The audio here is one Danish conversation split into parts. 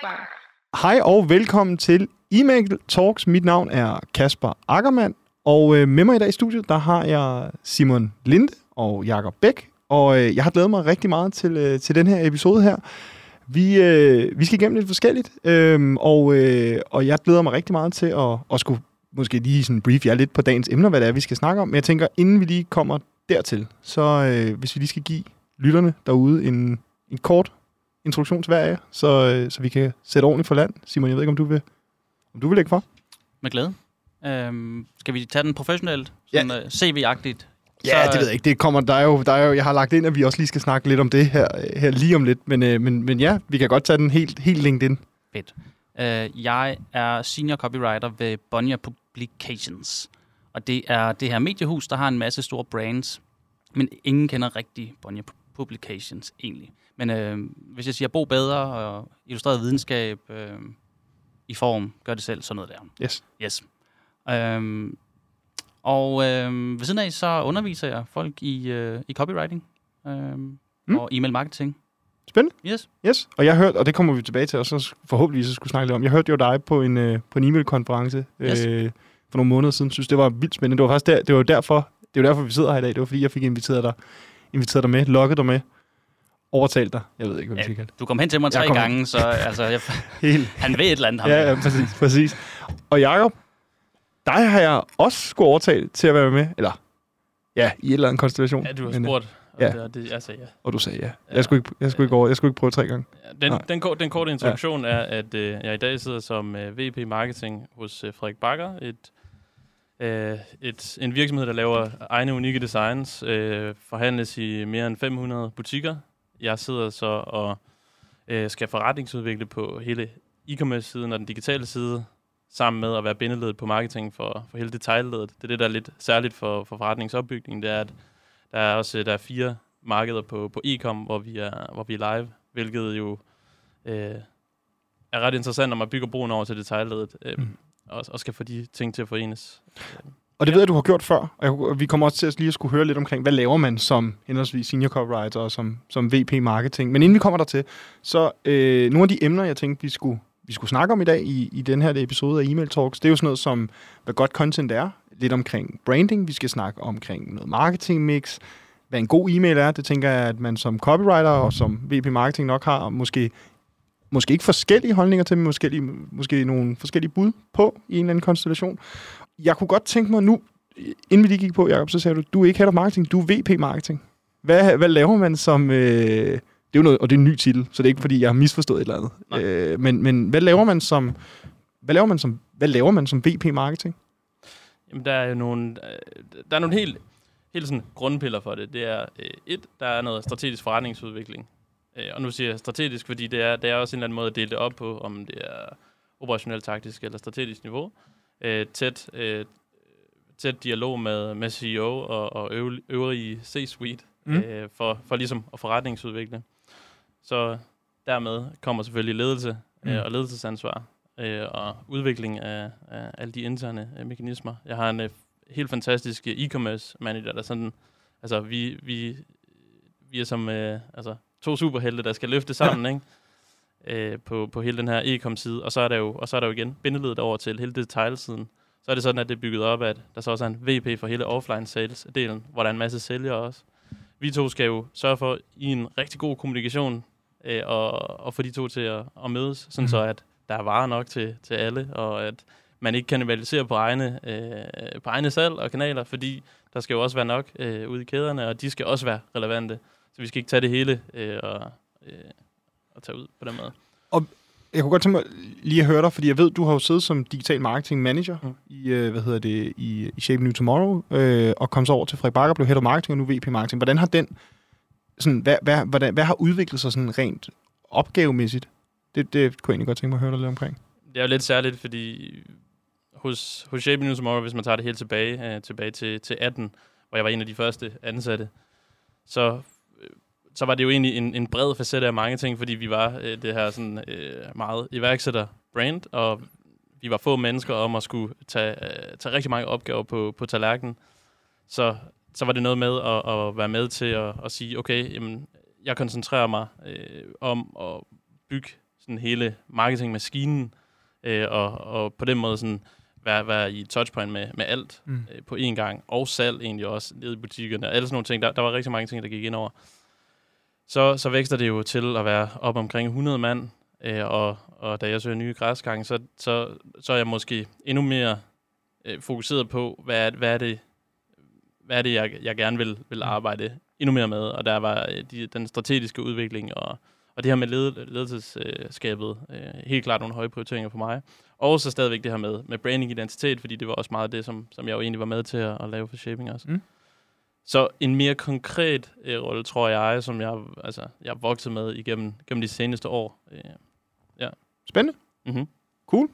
Publications og Hej og velkommen til E-Mail Talks. Mit navn er Kasper Ackermann, og øh, med mig i dag i studiet, der har jeg Simon Linde og Jakob Bæk. Og øh, jeg har glædet mig rigtig meget til, øh, til den her episode her. Vi, øh, vi skal igennem lidt forskelligt, øh, og, øh, og jeg glæder mig rigtig meget til at, at skulle måske lige sådan brief jer lidt på dagens emner, hvad det er, vi skal snakke om. Men jeg tænker, inden vi lige kommer dertil, så øh, hvis vi lige skal give lytterne derude en, en kort introduktion til hver af jer, så, øh, så vi kan sætte ordentligt for land. Simon, jeg ved ikke, om du vil, om du vil lægge for? Med glæde. Øhm, skal vi tage den professionelt? Ja. Sådan, uh, CV-agtigt? Ja, det ved jeg ikke. Det kommer, der er jo, der er jo, jeg har lagt ind, at vi også lige skal snakke lidt om det her, øh, her lige om lidt. Men, øh, men, men ja, vi kan godt tage den helt, helt LinkedIn. Fedt. Uh, jeg er senior copywriter ved Bonnier Publications. Og det er det her mediehus, der har en masse store brands. Men ingen kender rigtig Bonnier Publications egentlig. Men øh, hvis jeg siger bo bedre og illustreret videnskab øh, i form, gør det selv, sådan noget der. Yes. Yes. Øhm, og øh, ved siden af, så underviser jeg folk i, øh, i copywriting øh, Mm. og e-mail marketing. Spændende. Yes. Yes. Og jeg hørte, og det kommer vi tilbage til, og så forhåbentlig så skulle snakke lidt om. Jeg hørte jo dig på en, øh, på en e-mail-konference Yes. øh, for nogle måneder siden. Synes det var vildt spændende. Det var faktisk der, det var derfor, det var derfor, vi sidder her i dag. Det var fordi, jeg fik inviteret dig, inviteret dig med, lokket dig med, overtalt dig. Jeg ved ikke, hvad vi Ja, du kom hen til mig tre kom hen. gange, så altså, jeg. Helt. han ved et eller andet. Ham Ja, ja, præcis, præcis. Og Jacob, dig har jeg også skulle overtale til at være med, eller ja, i et eller andet konstellation. Ja, du har Men, øh, spurgt, og ja. ja. det, sagde ja. Og du sagde ja. Ja. Jeg skulle ikke, jeg skulle ikke, over, jeg skulle ikke prøve tre gange. ja den, Nej. den, kort, den korte introduktion ja. er, at øh, jeg i dag sidder som øh, VP Marketing hos øh, Frederik Bakker, et, øh, et, en virksomhed, der laver egne unikke designs, øh, forhandles i mere end 500 butikker. Jeg sidder så og øh, skal forretningsudvikle på hele e-commerce-siden og den digitale side, sammen med at være bindeledet på marketing for, for hele detaljledet. Det er det, der er lidt særligt for, for forretningsopbygning, det er, at der er også der er fire markeder på, på e-com, hvor vi, er, hvor vi er live, hvilket jo øh, er ret interessant, når man bygger broen over til detaljledet, øh, mm. og, og skal få de ting til at forenes. Og det Ja. ved jeg, du har gjort før. Og vi kommer også til at lige at skulle høre lidt omkring, hvad laver man som henholdsvis senior copywriter og som, som VP marketing. Men inden vi kommer der til, så øh, nogle af de emner, jeg tænkte, vi skulle, vi skulle snakke om i dag i, i den her episode af Email Talks, det er jo sådan noget som, hvad godt content er. Lidt omkring branding. Vi skal snakke omkring noget marketing mix. Hvad en god e-mail er, det tænker jeg, at man som copywriter og som VP marketing nok har måske måske ikke forskellige holdninger til, men måske, måske nogle forskellige bud på i en eller anden konstellation. Jeg kunne godt tænke mig nu, inden vi lige gik på, Jacob, så sagde du, du er ikke head of marketing, du er VP marketing. Hvad, hvad laver man som... Øh, det er jo noget, og det er en ny titel, så det er ikke, fordi jeg har misforstået et eller andet. Nej. Øh, men, men hvad laver man som... Hvad laver man som, hvad laver man som VP marketing? Jamen, der er jo nogle, øh, der er nogle helt, helt sådan grundpiller for det. Det er øh, et, der er noget strategisk forretningsudvikling. Øh, og nu siger jeg strategisk, fordi det er, det er også en eller anden måde at dele det op på, om det er operationelt, taktisk eller strategisk niveau. Øh, tæt, øh, tæt dialog med, med CEO og, og øv- øvrige C-suite Mm. øh, for, for ligesom at forretningsudvikle. Så dermed kommer selvfølgelig ledelse Mm. øh, og ledelsesansvar øh, og udvikling af, af alle de interne øh, mekanismer. Jeg har en øh, helt fantastisk øh, e-commerce manager, der sådan, altså vi, vi, vi er som øh, altså, to superhelte, der skal løfte sammen, ikke? Øh, på, på hele den her e-com side, og så er der jo, og så er der jo igen bindeledet over til hele detailsiden. Så er det sådan, at det er bygget op, at der så også er en VP for hele offline sales-delen, hvor der er en masse sælgere også. Vi to skal jo sørge for i en rigtig god kommunikation øh, og, og få de to til at, at mødes, sådan mm. så at der er varer nok til, til alle, og at man ikke kannibaliserer på egne, øh, på egne salg og kanaler, fordi der skal jo også være nok øh, ude i kæderne, og de skal også være relevante. Så vi skal ikke tage det hele øh, og, øh, og tage ud på den måde. Jeg kunne godt tænke mig lige at høre dig, fordi jeg ved, du har jo siddet som digital marketing manager mm. I, øh, hvad hedder det, i, i Shape New Tomorrow, øh, og kom så over til Frederik Bakker, blev head of marketing og nu VP marketing. Hvordan har den, sådan, hvad, hvad, hvordan, hvad har udviklet sig sådan rent opgavemæssigt? Det, det kunne jeg egentlig godt tænke mig at høre dig lidt omkring. Det er jo lidt særligt, fordi hos, hos Shape News Tomorrow, hvis man tager det helt tilbage, øh, tilbage til, til 18, hvor jeg var en af de første ansatte, så, så var det jo egentlig en, en bred facet af mange ting, fordi vi var øh, det her sådan, øh, meget iværksætter-brand, og vi var få mennesker om at skulle tage, øh, tage rigtig mange opgaver på, på tallerkenen. Så, så var det noget med at, at være med til at, at sige, okay, jamen, jeg koncentrerer mig øh, om at bygge sådan hele marketingmaskinen, øh, og, og på den måde sådan være, være i touchpoint med, med alt Mm. øh, på én gang, og salg egentlig også nede i butikkerne, og alle sådan nogle ting. Der, der var rigtig mange ting, der gik ind over. Så, så vækster det jo til at være op omkring 100 mand, øh, og, og da jeg søger nye græsgange, så, så, så er jeg måske endnu mere øh, fokuseret på, hvad er, hvad er det, hvad er det jeg, jeg gerne vil, vil arbejde endnu mere med. Og der var øh, de, den strategiske udvikling, og, og det her med led, ledelsesskabet, øh, helt klart nogle høje prioriteringer for mig. Og så stadigvæk det her med, med branding identitet, fordi det var også meget det, som, som jeg jo egentlig var med til at, at lave for Shaping også. Mm. Så en mere konkret øh, rolle, tror jeg, som jeg, altså, jeg er vokset med igennem, gennem de seneste år. Øh, Spændende. mm-hmm. Cool.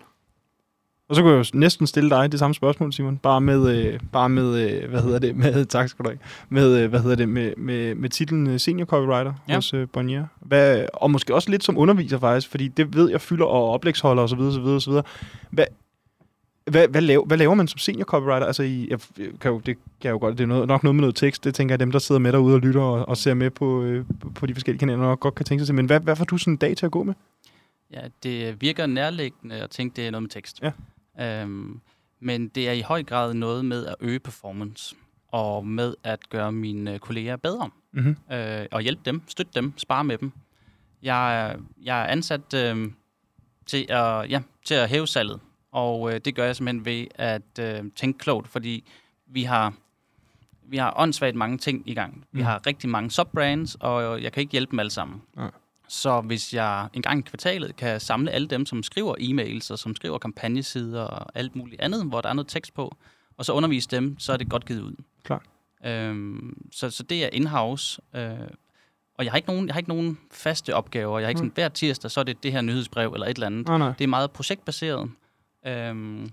Og så kunne jeg jo næsten stille dig det samme spørgsmål, Simon. Bare med, øh, bare med øh, hvad hedder det, med, tak skal du have, med, øh, hvad hedder det, med, med, med titlen øh, Senior Copywriter Ja. ja. hos øh, Bonnier. Hvad, og måske også lidt som underviser faktisk, fordi det ved jeg fylder og oplægsholder osv. osv., osv. Hvad, hvad, hvad, laver, hvad laver man som senior copywriter? Altså, i, jeg, kan jo, det kan jo godt, det er noget, nok noget med noget tekst. Det tænker jeg, dem, der sidder med derude og lytter og, og ser med på, øh, på de forskellige kanaler, nok godt kan tænke sig til. Men hvad, hvad får du sådan en dag til at gå med? Ja, det virker nærliggende at tænke, det er noget med tekst. Ja. Øhm, men det er i høj grad noget med at øge performance, og med at gøre mine kolleger bedre, Mm-hmm. øh, og hjælpe dem, støtte dem, spare med dem. Jeg, er- jeg er ansat øh, til, at, ja, til at hæve salget, og øh, det gør jeg simpelthen ved at øh, tænke klogt, fordi vi har, vi har åndssvagt mange ting i gang. Vi Mm. har rigtig mange subbrands, og jeg kan ikke hjælpe dem alle sammen. Nej. Så hvis jeg en gang i kvartalet kan samle alle dem, som skriver e-mails og som skriver kampagnesider og alt muligt andet, hvor der er noget tekst på, og så undervise dem, så er det godt givet ud. Klart. Øhm, så, så det er in-house. Øh, og jeg har, ikke nogen, jeg har ikke nogen faste opgaver. Jeg har ikke sådan, hver tirsdag, så er det det her nyhedsbrev eller et eller andet. Nej. Det er meget projektbaseret. Øhm,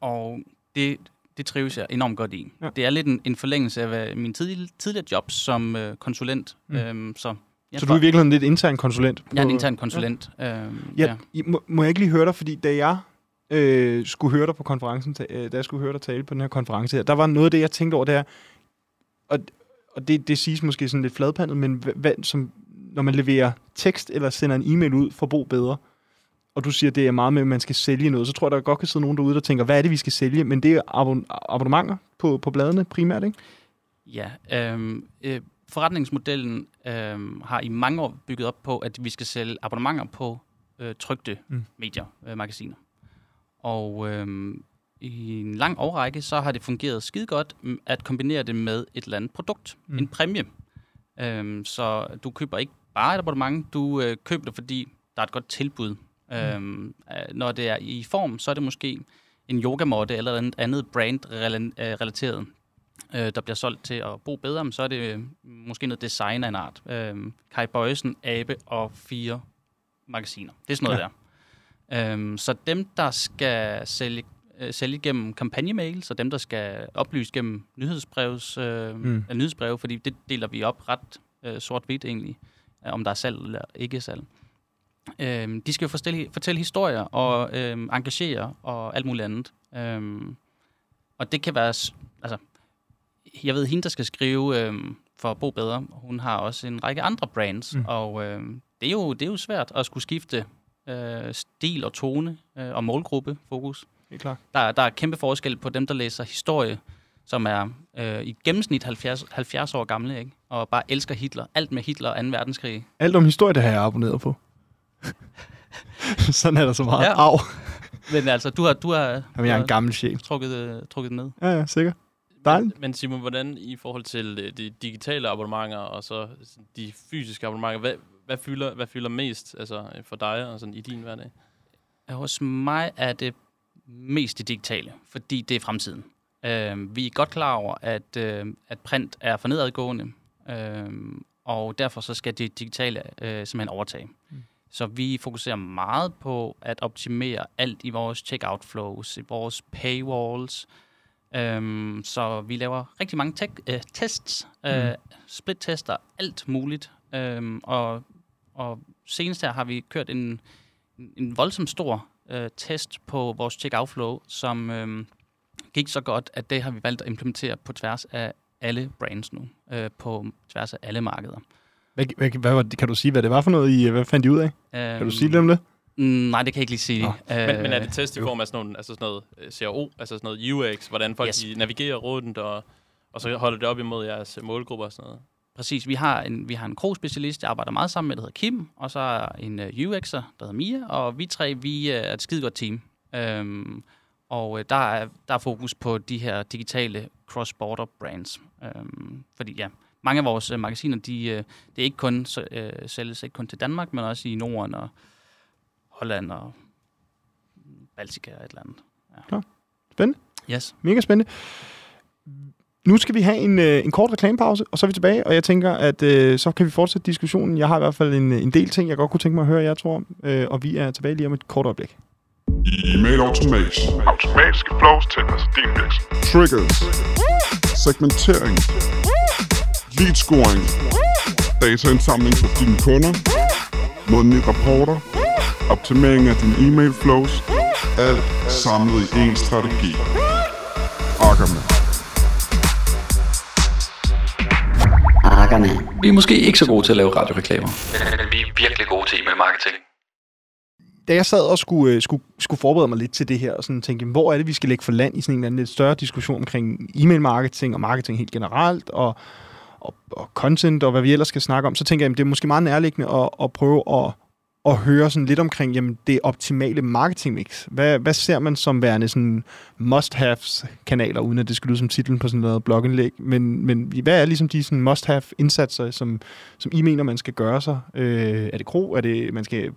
og det, det trives jeg enormt godt i. Ja. Det er lidt en, en forlængelse af hvad min tidligere, tidligere job som øh, konsulent. Mm. Øhm, så jeg Så du er i virkeligheden lidt intern konsulent? jeg er en på- intern konsulent. Ja. Øhm, Ja, ja. Må, må jeg ikke lige høre dig, fordi da jeg øh, skulle høre dig på konferencen, øh, da jeg skulle høre dig tale på den her konference her, der var noget af det, jeg tænkte over, det er, og, og det, det siges måske sådan lidt fladpandet, men hvad, hvad, som, når man leverer tekst eller sender en e-mail ud for Bo Bedre, og du siger, det er meget med, at man skal sælge noget, så tror jeg, der godt kan sidde nogen derude, der tænker, hvad er det, vi skal sælge? Men det er abon- abonnementer på, på bladene primært, ikke? Ja, øhm, øh, forretningsmodellen øhm, har i mange år bygget op på, at vi skal sælge abonnementer på øh, trygte Mm. medier, øh, magasiner. Og øhm, i en lang årrække, så har det fungeret skide godt mm, at kombinere det med et eller andet produkt, mm. en præmie. Øhm, så du køber ikke bare et abonnement, du øh, køber det, fordi der er et godt tilbud. Mm. Øhm, øh, når det er i form, så er det måske en yogamåtte eller et andet brand-relateret øh, der bliver solgt til at bo bedre, men så er det øh, måske noget design af en art. Øh, Kai Bøjsen, Abe og fire magasiner. Det er sådan noget ja. der. Øh, så dem, der skal sælge, øh, sælge gennem kampagnemail, så dem, der skal oplyse gennem nyhedsbrevs, øh, Mm. mm. nyhedsbrev, fordi det deler vi op ret øh, sort-hvidt egentlig, øh, om der er salg eller ikke salg. Øh, de skal jo fortælle, fortælle historier og øh, engagere og alt muligt andet. Øh, og det kan være... Altså, jeg ved, hende, der skal skrive øh, for Bo Bedre, hun har også en række andre brands, Mm. og øh, det, er jo, det er jo svært at skulle skifte øh, stil og tone øh, og målgruppe fokus. Helt klart. Der, der er kæmpe forskel på dem, der læser historie, som er øh, i gennemsnit 70, 70 år gamle, ikke? og bare elsker Hitler. Alt med Hitler og 2. verdenskrig. Alt om historie, det har jeg abonneret på. Sådan er der så meget. Ja. Au. Men altså, du har, du har, Jamen, jeg er en gammel sjæl. trukket, øh, trukket ned. Ja, ja, sikkert. Dejligt. Men Simon, hvordan i forhold til øh, de digitale abonnementer og så de fysiske abonnementer, hvad, hvad, fylder, hvad fylder mest altså, øh, for dig og sådan, i din hverdag? Ja, Hos mig er det mest det digitale, fordi det er fremtiden. Øh, vi er godt klar over, at, øh, at print er for nedadgående, øh, og derfor så skal det digitale øh, simpelthen overtage. Mm. Så vi fokuserer meget på at optimere alt i vores checkout flows, i vores paywalls. Um, så vi laver rigtig mange tech, øh, tests, øh, Mm. split-tester, alt muligt. Um, og, og senest her har vi kørt en, en voldsomt stor øh, test på vores checkout flow, som øh, gik så godt, at det har vi valgt at implementere på tværs af alle brands nu, øh, på tværs af alle markeder. Hvad, hvad, hvad, kan du sige, hvad det var for noget, I, hvad fandt I ud af? Øhm, Kan du sige lidt om det? Mm, nej, det kan jeg ikke lige sige. Nå. Øh, Men, men er det test i form af sådan, nogle, altså sådan noget øh, CRO, altså sådan noget UX, hvordan folk Yes. navigerer rundt, og, og så holder det op imod jeres øh, målgrupper og sådan noget? Præcis. Vi har en, vi har en krog-specialist, jeg arbejder meget sammen med, der hedder Kim, og så er en uh, UX'er, der hedder Mia, og vi tre, vi uh, er et skide godt team. Øhm, og uh, der, er, der er fokus på de her digitale cross-border brands. Øhm, fordi ja, mange af vores uh, magasiner, de, uh, det er ikke kun, så, uh, sælges ikke kun til Danmark, men også i Norden og Holland og Baltika og et eller andet. Spændende. Yes. Mega spændende. Nu skal vi have en, øh, en kort reklamepause, og så er vi tilbage, og jeg tænker, at øh, så kan vi fortsætte diskussionen. Jeg har i hvert fald en, en del ting, jeg godt kunne tænke mig at høre jer to om, øh, og vi er tilbage lige om et kort øjeblik. E-mail automation. Automatiske flows til din virksomhed. Triggers. Segmentering. Lead scoring. Dataindsamling for dine kunder. Månedlige rapporter. Optimering af dine e-mail flows. Alt samlet i én strategi. Ackermann. Ackermann. Vi er måske ikke så gode til at lave radioreklamer. Men vi er virkelig gode til e-mail marketing. Da jeg sad og skulle, øh, skulle, skulle forberede mig lidt til det her, og sådan tænke, jamen, hvor er det, vi skal lægge for land i sådan en eller anden lidt større diskussion omkring e-mail marketing og marketing helt generelt, og, og, og content, og hvad vi ellers skal snakke om, så tænker jeg, at det er måske meget nærliggende at, at prøve at, at høre sådan lidt omkring jamen, det optimale marketingmix. Hvad, hvad ser man som værende sådan must-haves-kanaler, uden at det skal lyde som titlen på sådan noget blogindlæg, men, men hvad er ligesom de sådan must-have-indsatser, som, som I mener, man skal gøre sig? Øh, er det kro? Er det, man skal øh,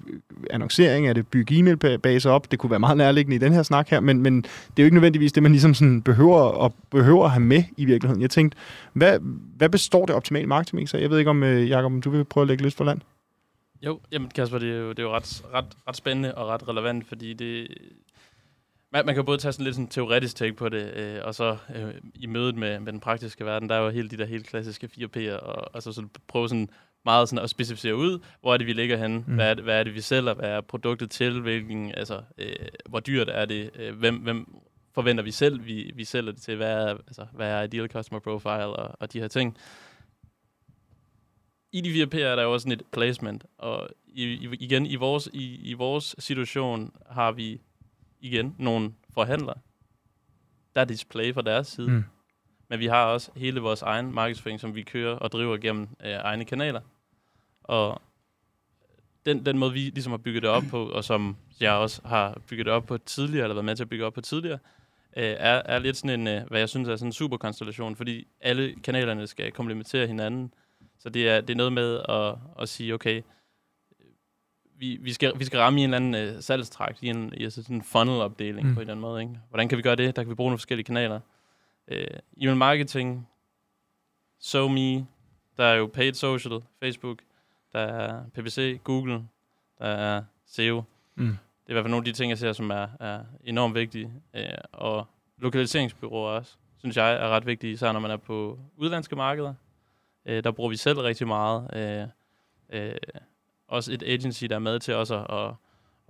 annoncering? Er det bygge e-mailbaser op? Det kunne være meget nærliggende i den her snak her, men, men det er jo ikke nødvendigvis det, man ligesom sådan behøver, at, behøver at have med i virkeligheden. Jeg tænkte, hvad, hvad består det optimale marketingmix af? Jeg ved ikke, om øh, Jacob, om du vil prøve at lægge lidt for land? Jo, jamen Kasper, det er jo, det er jo ret, ret, ret spændende og ret relevant, fordi det... Man, man kan både tage sådan lidt sådan teoretisk take på det, øh, og så øh, i mødet med, med den praktiske verden, der er jo helt de der helt klassiske 4P'er, og altså sådan prøve sådan meget sådan at specificere ud, hvor er det, vi ligger henne, mm. hvad, er det, hvad er det, vi sælger, hvad er produktet til, hvilken, altså, øh, hvor dyrt er det, øh, hvem, hvem forventer vi selv, vi, vi sælger det til, hvad er, altså, hvad er ideal customer profile og, og de her ting i de 4P'er er der jo også sådan et placement, og i, i, igen, i vores, i, i vores situation har vi igen nogle forhandlere, der er display fra deres side, mm. men vi har også hele vores egen markedsføring, som vi kører og driver gennem øh, egne kanaler. Og den, den måde, vi ligesom har bygget det op på, og som jeg også har bygget det op på tidligere, eller været med til at bygge op på tidligere, øh, er, er lidt sådan en, øh, hvad jeg synes er sådan en super konstellation, fordi alle kanalerne skal komplementere hinanden. Så det er, det er noget med at, at sige, okay, vi, vi, skal, vi skal ramme i en eller anden øh, salgstrakt, i, en, i altså sådan en funnel-opdeling Mm. mm. på en eller anden måde. Ikke? Hvordan kan vi gøre det? Der kan vi bruge nogle forskellige kanaler. Øh, email marketing, SoMe, der er jo paid social, Facebook, der er PPC, Google, der er SEO. Mm. Det er i hvert fald nogle af de ting, jeg ser, som er, er enormt vigtige. Øh, og lokaliseringsbyråer også, synes jeg, er ret vigtige, især når man er på udlandske markeder. Øh, der bruger vi selv rigtig meget. Øh, øh, også et agency, der er med til også at, at,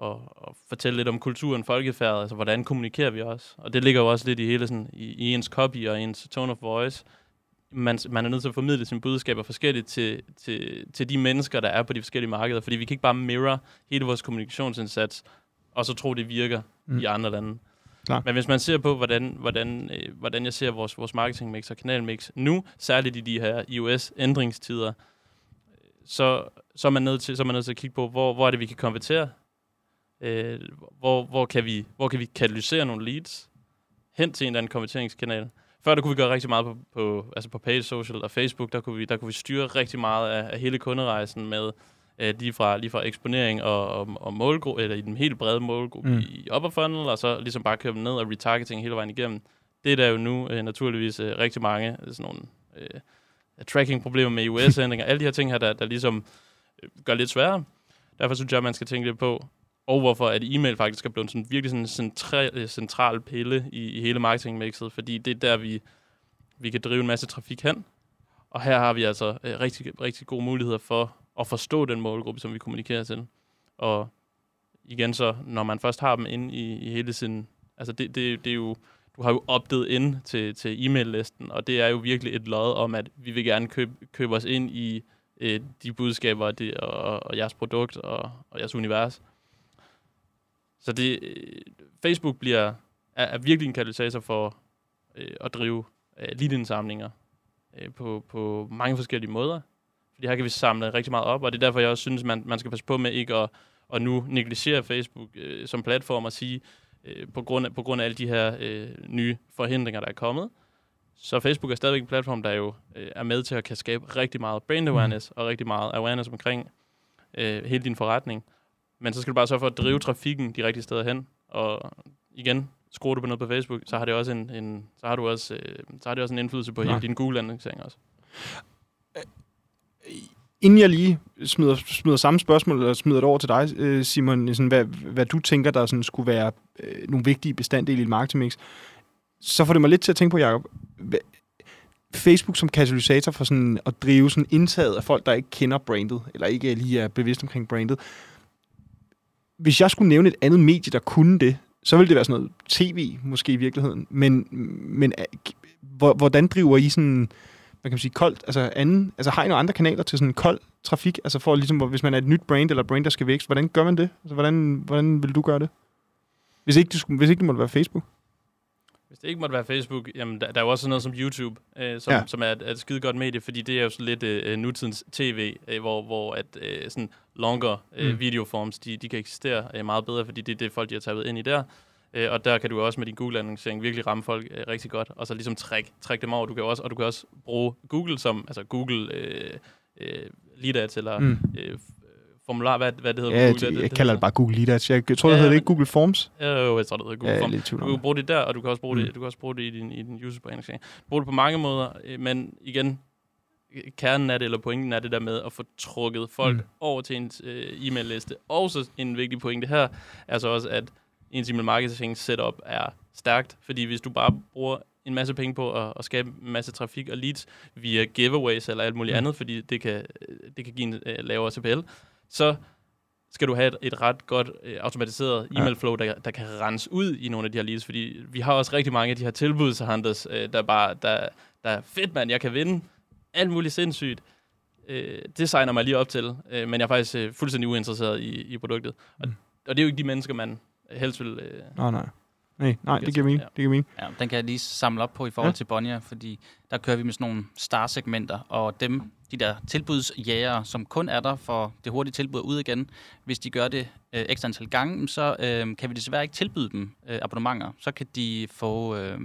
at, at fortælle lidt om kulturen, folkefærdet, altså hvordan kommunikerer vi også. Og det ligger jo også lidt i hele sådan, i, i ens copy og ens tone of voice. Man, man er nødt til at formidle sine budskaber forskelligt til, til, til de mennesker, der er på de forskellige markeder, fordi vi kan ikke bare mirror hele vores kommunikationsindsats, og så tro, det virker mm. i andre lande. Klar. Men hvis man ser på, hvordan, hvordan, øh, hvordan jeg ser vores, vores marketingmix og kanalmix nu, særligt i de her iOS-ændringstider, så, så, er man nødt til, så er man nødt til at kigge på, hvor, hvor er det, vi kan konvertere? Øh, hvor, hvor, kan vi, hvor kan vi katalysere nogle leads hen til en eller anden konverteringskanal? Før der kunne vi gøre rigtig meget på, på, altså på page social og Facebook, der kunne vi, der kunne vi styre rigtig meget af, af hele kunderejsen med øh, lige, fra, lige fra eksponering og, og, og målgruppe, eller i den helt brede målgruppe Mm. i upper funnel, og så ligesom bare køre dem ned og retargeting hele vejen igennem. Det er der jo nu øh, naturligvis øh, rigtig mange øh, sådan nogle øh, tracking-problemer med iOS-ændringer, alle de her ting her, der, der ligesom øh, gør lidt sværere. Derfor synes jeg, at man skal tænke lidt på, og hvorfor at e-mail faktisk er blevet sådan virkelig sådan en central, øh, central pille i, i hele marketingmixet, fordi det er der, vi, vi kan drive en masse trafik hen. Og her har vi altså øh, rigtig, rigtig gode muligheder for at forstå den målgruppe, som vi kommunikerer til. Og igen så, når man først har dem inde i, i hele sin... Altså det, det, det er jo... Du har jo opdaget ind til, til e-mail-listen, og det er jo virkelig et lod om, at vi vil gerne købe, købe os ind i øh, de budskaber det, og, og jeres produkt og, og jeres univers. Så det, øh, Facebook bliver, er, er virkelig en katalysator for øh, at drive øh, lead-indsamlinger øh, på, på mange forskellige måder. Fordi her kan vi samle rigtig meget op, og det er derfor, jeg også synes, man, man skal passe på med ikke at, at nu negligere Facebook øh, som platform og sige, øh, på, grund af, på grund af alle de her øh, nye forhindringer, der er kommet, så Facebook er stadigvæk en platform, der jo øh, er med til at kan skabe rigtig meget brand awareness mm. og rigtig meget awareness omkring øh, hele din forretning. Men så skal du bare sørge for at drive trafikken de rigtige steder hen. Og igen, skruer du på noget på Facebook, så har det også en, en så har du også øh, så har det også en indflydelse på hele din Google annoncering også. Inden jeg lige smider, smider samme spørgsmål, eller smider det over til dig, øh, Simon, sådan, hvad, hvad du tænker, der sådan skulle være øh, nogle vigtige bestanddele i et marketingmix, så får det mig lidt til at tænke på, Jacob, hvad, Facebook som katalysator for sådan at drive sådan indtaget af folk, der ikke kender brandet, eller ikke lige er bevidst omkring brandet. Hvis jeg skulle nævne et andet medie, der kunne det, så ville det være sådan noget tv, måske i virkeligheden. Men, men øh, hvordan driver I sådan hvad kan man sige, koldt, altså anden, altså har I nogle andre kanaler til sådan kold trafik, altså for ligesom, hvis man er et nyt brand, eller brand, der skal vækst, hvordan gør man det? Altså, hvordan, hvordan vil du gøre det? Hvis ikke det, skulle, hvis ikke det måtte være Facebook? Hvis det ikke måtte være Facebook, jamen der, der er jo også sådan noget som YouTube, øh, som, Ja. som er, et, er et skide godt medie, fordi det er jo sådan lidt øh, nutidens tv, øh, hvor, hvor at, øh, sådan longer øh, mm. videoforms, de, de kan eksistere øh, meget bedre, fordi det er det, folk de har taget ind i der. Øh, og der kan du også med din Google-annoncering virkelig ramme folk øh, rigtig godt, og så ligesom trække træk dem over. Du kan også, og du kan også bruge Google som, altså Google øh, øh, Lead Ads, eller Mm. øh, f- formular, hvad, hvad det hedder. Ja, Google, jeg, jeg kalder det bare Google Lead Ads. Jeg, jeg tror, det Ja, hedder det ikke Google Forms. Jo, jeg tror, det hedder Google Ja, jeg Form. lidt i tvivl Du kan det. bruge det der, og du kan også bruge, Mm. det, du kan også bruge det i din, i din user branding. Du kan bruge det på mange måder, øh, men igen, øh, kernen af det, eller pointen er det der med at få trukket folk mm. over til ens øh, e-mail-liste. Og så en vigtig pointe her, er så også, at ens email marketing setup er stærkt, fordi hvis du bare bruger en masse penge på at, at skabe en masse trafik og leads via giveaways eller alt muligt Mm. andet, fordi det kan, det kan give en øh, lavere CPL, så skal du have et, et ret godt øh, automatiseret Ja. e-mail flow, der, der kan rense ud i nogle af de her leads, fordi vi har også rigtig mange af de her tilbudshunters, øh, der bare, der, der er fedt, mand, jeg kan vinde alt muligt sindssygt. Øh, det signer mig lige op til, øh, men jeg er faktisk øh, fuldstændig uinteresseret i, i produktet. Og, Mm. og det er jo ikke de mennesker, man helst vil... Øh, Nej, nej. Nej, nej, det giver mening. Ja. Det giver mening. Ja, den kan jeg lige samle op på i forhold Ja. ja. til Bonnier, fordi der kører vi med sådan nogle star-segmenter, og dem, de der tilbudsjæger, som kun er der for det hurtige tilbud ud igen, hvis de gør det øh, ekstra antal gange, så øh, kan vi desværre ikke tilbyde dem øh, abonnementer. Så kan de få øh,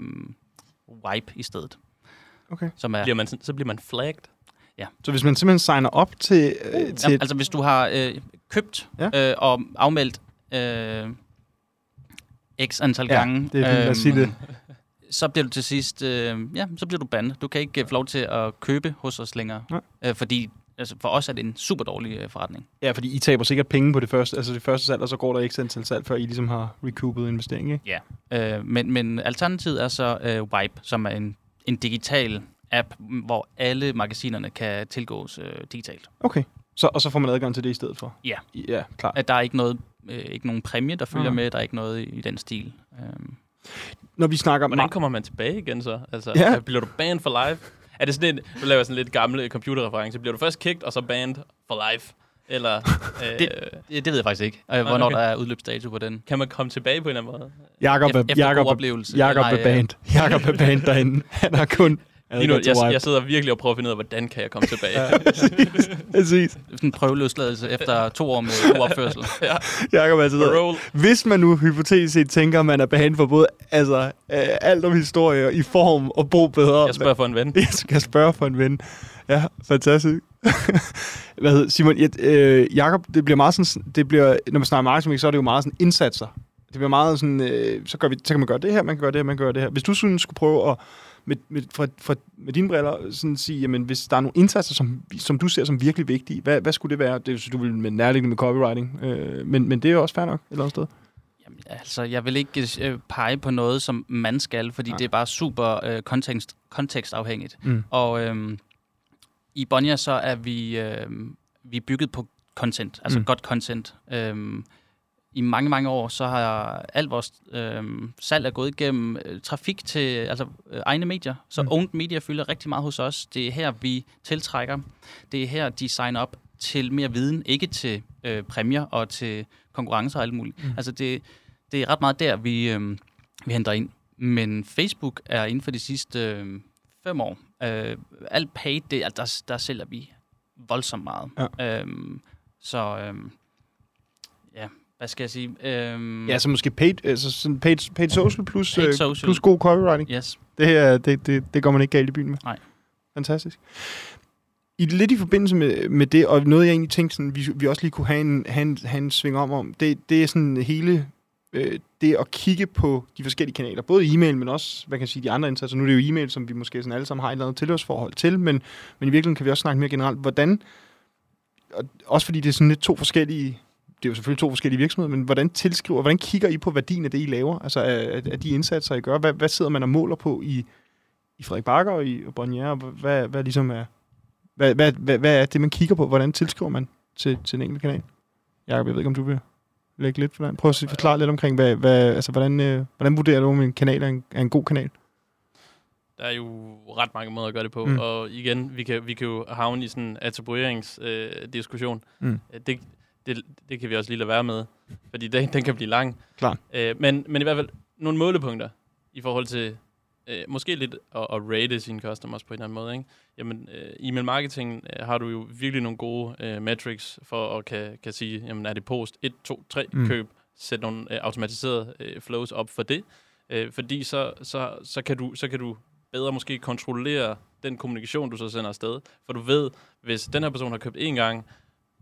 wipe i stedet. Okay. Som er, bliver man, så bliver man flagged. Så hvis man simpelthen signer op til, øh, til Jamen, et, altså hvis du har øh, købt Ja. ja. øh, og afmeldt øh, x antal Ja, gange, det er fint, lad os sige det. så bliver du til sidst, øh, ja, så bliver du bandet. Du kan ikke øh, få lov til at købe hos os længere, Nej. øh, fordi altså, for os er det en super dårlig øh, forretning. ja, fordi I taber sikkert penge på det første, altså det første salg, og så går der ikke antal salg, før I ligesom har recoupet investeringen, ikke? Øh, men, men alternativet er så øh, Wipe, som er en, en digital app, hvor alle magasinerne kan tilgås øh, digitalt. Okay. Så, og så får man adgang til det i stedet for? Ja. Ja, klart. At der er ikke noget, øh, ikke nogen præmie, der følger Nej. med, der er ikke noget i, i den stil. Øh, Når vi snakker... Hvordan kommer man tilbage igen så? Altså, Ja. ja. bliver du banned for life? Er det sådan en, du laver sådan lidt gamle computerreference, bliver du først kicked, og så banned for life? Eller øh, Det- det, det ved jeg faktisk ikke, øh, hvornår okay. der er udløbsdato på den. kan man komme tilbage på en eller anden måde? Jakob er, Efter Jakob, god er- oplevelse. Jakob Nej, er øh, band. Jakob er band derinde. Han har kun... Lige nu, jeg, jeg sidder virkelig og prøver at finde ud af, hvordan kan jeg komme tilbage? Ja, præcis. Sådan en prøveløsladelse efter to år med god opførsel. Jakob er Parole. Hvis man nu hypotetisk set tænker, at man er behandlet for både altså, øh, alt om historie i form og bo bedre. Jeg spørger for en ven. Jeg skal spørge for en ven. Ja, fantastisk. Hvad hedder Simon? Ja, øh, Jakob, det bliver meget sådan, det bliver, når man snakker marketing, så er det jo meget sådan indsatser. Det bliver meget sådan, øh, så, gør vi, så kan man gøre det her, man kan gøre det her, man kan gøre det her. Hvis du sådan skulle prøve at, med, med, fra, fra, med dine briller, sådan sige, jamen, hvis der er nogle indsatser, som, som du ser som virkelig vigtige, hvad, hvad skulle det være? Det jo, du vil med nærliggende med copywriting, øh, men, men det er jo også fair nok et eller andet sted. Jamen, altså, jeg vil ikke øh, pege på noget, som man skal, fordi Nej. Det er bare super øh, kontekst, kontekstafhængigt. Mm. Og øhm, i Bonnier så er vi, øhm, vi er bygget på content, altså Mm. godt content. Øhm, i mange, mange år, så har alt vores øh, salg er gået igennem øh, trafik til altså, øh, egne medier. Så Mm. owned media fylder rigtig meget hos os. Det er her, vi tiltrækker. Det er her, de signer op til mere viden, ikke til øh, præmier og til konkurrencer og alt muligt. Mm. Altså det, det er ret meget der, vi, øh, vi henter ind. Men Facebook er inden for de sidste øh, fem år. Øh, alt paid, det, der, der sælger vi voldsomt meget. Ja. Øhm, så øhm, ja, hvad skal jeg sige? Øhm, Ja, så måske paid, altså sådan paid, paid social plus, Paid øh, social. plus god copywriting. Yes. Det, her, det, det, det går man ikke galt i byen med. Nej. Fantastisk. I, lidt i forbindelse med, med det, og noget jeg egentlig tænkte, sådan, vi, vi også lige kunne have en, have en, have en sving om, om det, det er sådan hele øh, det at kigge på de forskellige kanaler. Både e-mail, men også, hvad kan jeg sige, de andre indsatser. Nu er det jo e-mail, som vi måske sådan alle sammen har et eller andet tilhørsforhold til, men, men i virkeligheden kan vi også snakke mere generelt. Hvordan, og også fordi det er sådan lidt to forskellige det er jo selvfølgelig to forskellige virksomheder, men hvordan tilskriver, hvordan kigger I på værdien af det, I laver? Altså af, af de indsatser, I gør? Hvad, hvad sidder man og måler på i, i Frederik Bakker og i Bonnier? Hvad, hvad ligesom er, hvad, hvad, hvad, hvad er det, man kigger på? Hvordan tilskriver man til, til en enkelt kanal? Jacob, jeg ved ikke, om du vil lægge lidt for den. Prøv at forklare lidt omkring, hvad, hvad, altså, hvordan, øh, hvordan vurderer du, om en kanal er en, er en god kanal? Der er jo ret mange måder at gøre det på, Mm. og igen, vi kan, vi kan jo havne i sådan en attribueringsdiskussion. Øh, diskussion. Mm. Det, det, det kan vi også lige lade være med, fordi den, den kan blive lang. Klart. Øh, men, men i hvert fald nogle målepunkter i forhold til øh, måske lidt at, at rate sine customers på en eller anden måde. Ikke? Jamen, øh, e-mail marketing øh, har du jo virkelig nogle gode øh, metrics for at kan, kan sige, jamen er det post 1, 2, 3 Mm. køb, sætte nogle øh, automatiserede øh, flows op for det. Øh, fordi så, så, så, kan du, så kan du bedre måske kontrollere den kommunikation, du så sender afsted. For du ved, hvis den her person har købt én gang,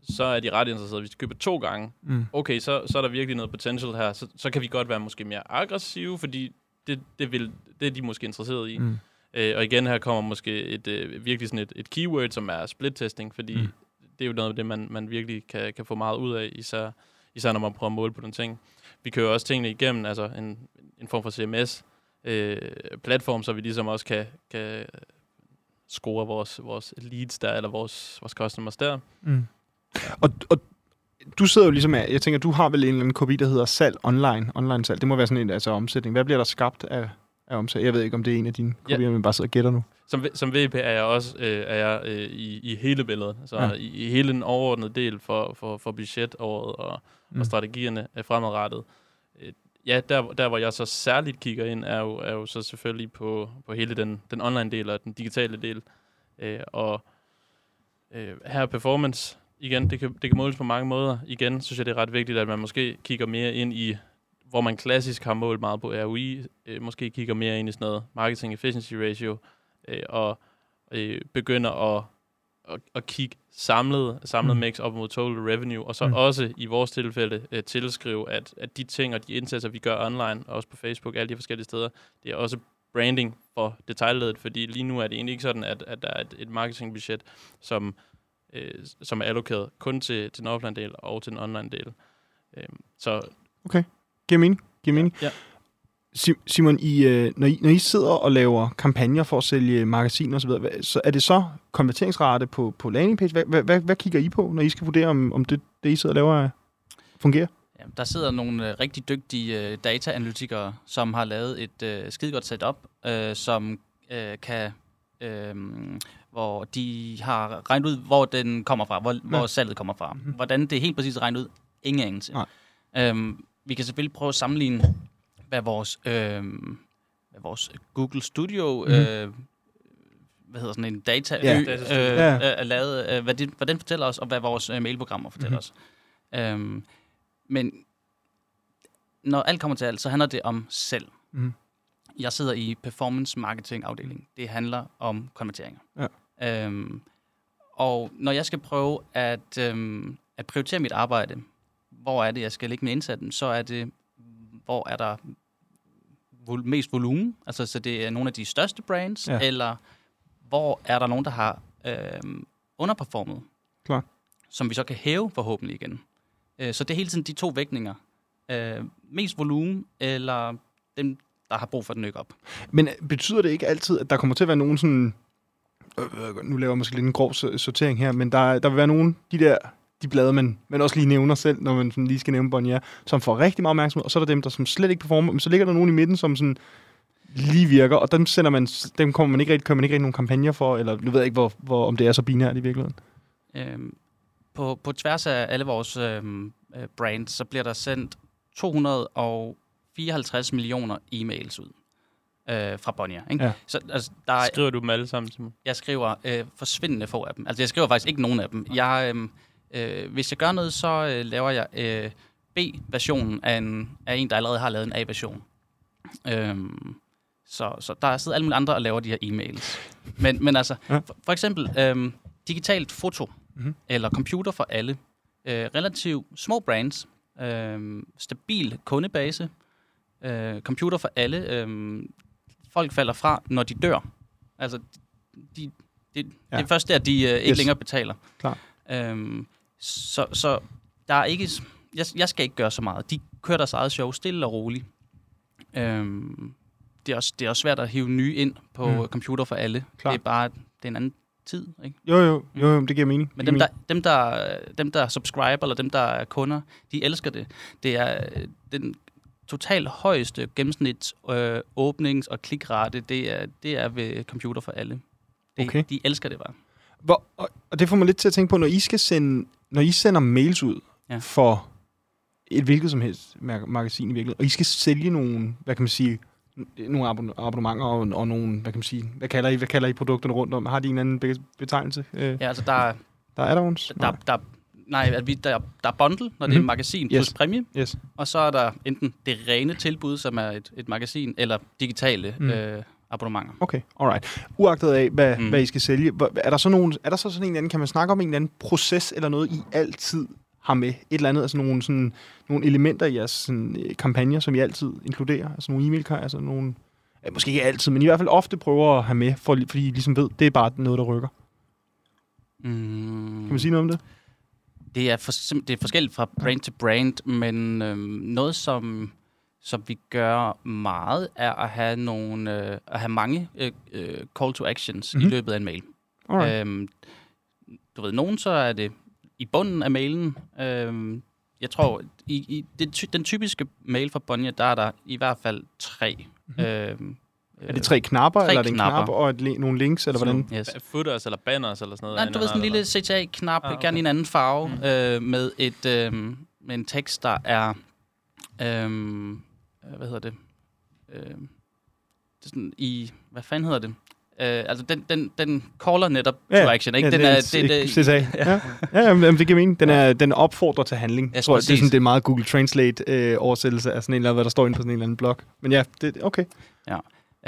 så er de ret interesserede. Hvis de køber to gange, Mm. okay, så, så er der virkelig noget potential her. Så, så kan vi godt være måske mere aggressive, fordi det, det, vil, det er de måske interesseret i. Mm. Øh, og igen, her kommer måske et, øh, virkelig sådan et, et keyword, som er split-testing, fordi Mm. det er jo noget af det, man, man virkelig kan, kan få meget ud af, især, især når man prøver at måle på den ting. Vi kører også tingene igennem, altså en, en form for CMS, øh, platform, så vi ligesom også kan, kan score vores, vores leads der, eller vores, vores customers der. Mm. Og, og du sidder jo ligesom af, jeg tænker, du har vel en eller anden KPI, der hedder salg online, online salg. Det må være sådan en altså omsætning. Hvad bliver der skabt af, af omsætning? Jeg ved ikke, om det er en af dine Ja. KPI'er, men bare sidder og gætter nu. Som, som VP er jeg også øh, er jeg, øh, i, i hele billedet. Så Ja. ja. i, i hele den overordnede del for, for, for budgetåret og, Mm. og strategierne er fremadrettet. Øh, ja, der, der hvor jeg så særligt kigger ind, er jo, er jo så selvfølgelig på, på hele den, den online del og den digitale del. Øh, og øh, her er performance, igen, det kan, det kan måles på mange måder. Igen synes jeg, det er ret vigtigt, at man måske kigger mere ind i, hvor man klassisk har målt meget på ROI, øh, måske kigger mere ind i sådan noget marketing efficiency ratio, øh, og øh, begynder at, at, at kigge samlet, samlet Mm. mix op mod total revenue, og så mm. også i vores tilfælde øh, tilskrive, at, at de ting og de indsatser, vi gør online, og også på Facebook, alle de forskellige steder, det er også branding for detaljledet, fordi lige nu er det egentlig ikke sådan, at, at der er et, et marketingbudget, som, øh, som er allokeret kun til, til den offline del og til den online del. Øh, så Giver mening? Giver mening? Ja. Sim- Simon, I, øh, når, I, når I sidder og laver kampagner for at sælge magasiner osv., så er det så konverteringsrate på, på landingpage? Hvad, hvad, hvad, hvad kigger I på, når I skal vurdere, om, om det, det, I sidder og laver, er- fungerer? Ja, der sidder nogle øh, rigtig dygtige øh, data-analytikere, som har lavet et øh, skidegodt setup, øh, som øh, kan... Øh, hvor de har regnet ud, hvor den kommer fra, hvor, hvor salget kommer fra. Mhm. Hvordan det er helt præcis regnet ud, ingen anelse. Øhm, vi kan selvfølgelig prøve at sammenligne, hvad vores, øh, hvad vores Google Studio, Mhm. øh, hvad hedder sådan en data Ja. øh, øh, Ja. er lavet, øh, hvad, det, hvad den fortæller os, og hvad vores øh, mailprogrammer fortæller Mhm. os. Øhm, men når alt kommer til alt, så handler det om selv. Mhm. Jeg sidder i performance marketing afdeling. Det handler om konverteringer. Ja. Øhm, og når jeg skal prøve at, øhm, at prioritere mit arbejde, hvor er det, jeg skal lægge min indsats, så er det, hvor er der vol- mest volumen, altså så det er nogle af de største brands, Ja. eller hvor er der nogen, der har øhm, underperformet, Klar. som vi så kan hæve forhåbentlig igen. Øh, så det er hele tiden de to vægtninger. Øh, mest volumen, eller dem, der har brug for den op. Men øh, betyder det ikke altid, at der kommer til at være nogen sådan... Øh, øh, nu laver jeg måske lidt en grov so- sortering her, men der, der vil være nogen, de der de blade, man, man også lige nævner selv, når man sådan lige skal nævne Bonnier, som får rigtig meget opmærksomhed, og så er der dem, der som slet ikke performer, men så ligger der nogen i midten, som sådan lige virker, og dem, sender man, dem kommer man ikke rigtig, kører man ikke rigtig nogen kampagner for, eller du ved ikke, hvor, hvor, om det er så binært i virkeligheden. Øhm, på, på tværs af alle vores øhm, øh, brands, så bliver der sendt 254 millioner e-mails ud øh, fra Bonnier. Ikke? Ja. Så altså, der er, Skriver du dem alle sammen, Simon? jeg skriver øh, forsvindende få af dem. Altså, jeg skriver faktisk ikke nogen af dem. Jeg, øh, øh, hvis jeg gør noget, så øh, laver jeg øh, B-versionen af en, af en, der allerede har lavet en A-version. Øhm, så, så der sidder alle mulige andre og laver de her e-mails. Men, men altså, Ja. for, for eksempel øhm, digitalt foto Mhm. mm-hmm. eller computer for alle. Øh, relativt små brands. Øh, stabil kundebase. Øh, computer for alle. Øh, folk falder fra, når de dør. Altså, de, de, ja. Det er først der, de øh, ikke Yes. længere betaler. Klar. Øhm, så, så der er ikke... Jeg, jeg skal ikke gøre så meget. De kører deres eget show stille og roligt. Øhm, det, er også, det er også svært at hive nye ind på Mm. mm. computer for alle. Klar. Det er bare det er en anden tid. Ikke? Jo, jo, jo, jo det giver mening. Men dem der, dem, der, dem, der subscriber, eller dem, der er kunder, de elsker det. Det er øh, den totalt højeste gennemsnits øh, åbnings- og klikrate, det er, det er ved computer for alle. Det, Okay. De elsker det bare. Hvor, og, og det får mig lidt til at tænke på, når I skal sende, når I sender mails ud ja. For et hvilket som helst mag- magasin i virkeligheden, og I skal sælge nogle, hvad kan man sige, nogle abon- abonnementer og, og nogle, hvad kan man sige, hvad kalder I, hvad kalder I produkterne rundt om? Har de en anden be- betegnelse? Øh, Ja, altså der, er- Der er add-ons? der, der, nej, at vi, der, der er bundle, når det er Mhm. magasin plus Yes. præmie, Yes. og så er der enten det rene tilbud, som er et, et magasin, eller digitale Mm. øh, abonnementer. Okay, alright. Uagtet af, hvad, mm. Hvad I skal sælge, er der, så nogen, er der så sådan en eller anden, kan man snakke om en eller anden proces eller noget, I altid har med? Et eller andet, altså nogle, sådan, nogle elementer i jeres sådan, øh, kampagner, som I altid inkluderer? Altså nogle e-mail, altså nogle, måske ikke altid, men I hvert fald ofte prøver at have med, for, fordi I ligesom ved, det er bare noget, der rykker. Mm. Kan man sige noget om det? Det er, for, det er forskelligt fra brand til brand, men øhm, noget, som, som vi gør meget, er at have, nogle, øh, at have mange øh, øh, call to actions Mhm. mm-hmm. i løbet af en mail. Alright. Øhm, du ved, nogen så er det i bunden af mailen. Øhm, jeg tror, i, i det, den typiske mail fra Bonnier, der er der i hvert fald tre. Mm-hmm. Øhm, er det tre knapper, tre eller er det en knapper. knap og et, nogle links, eller hvordan? Yes. Footers eller banners eller sådan noget? Nej, du ved sådan en lille CTA-knap, Ah, okay. gerne i en anden farve, Mm. øh, med et øh, med en tekst, der er, øh, hvad hedder det, øh, det er sådan i, hvad fanden hedder det? Øh, altså, den, den, den caller netop to action, ikke? Ja, den det er, det, det, CTA. Ja, ja jamen, jamen, det giver mening. Den, er, den opfordrer til handling. Ja, Jeg tror, det er, sådan, det er meget Google Translate-oversættelse af sådan en eller anden, hvad der står inde på sådan en eller anden blog. Men ja, det, okay.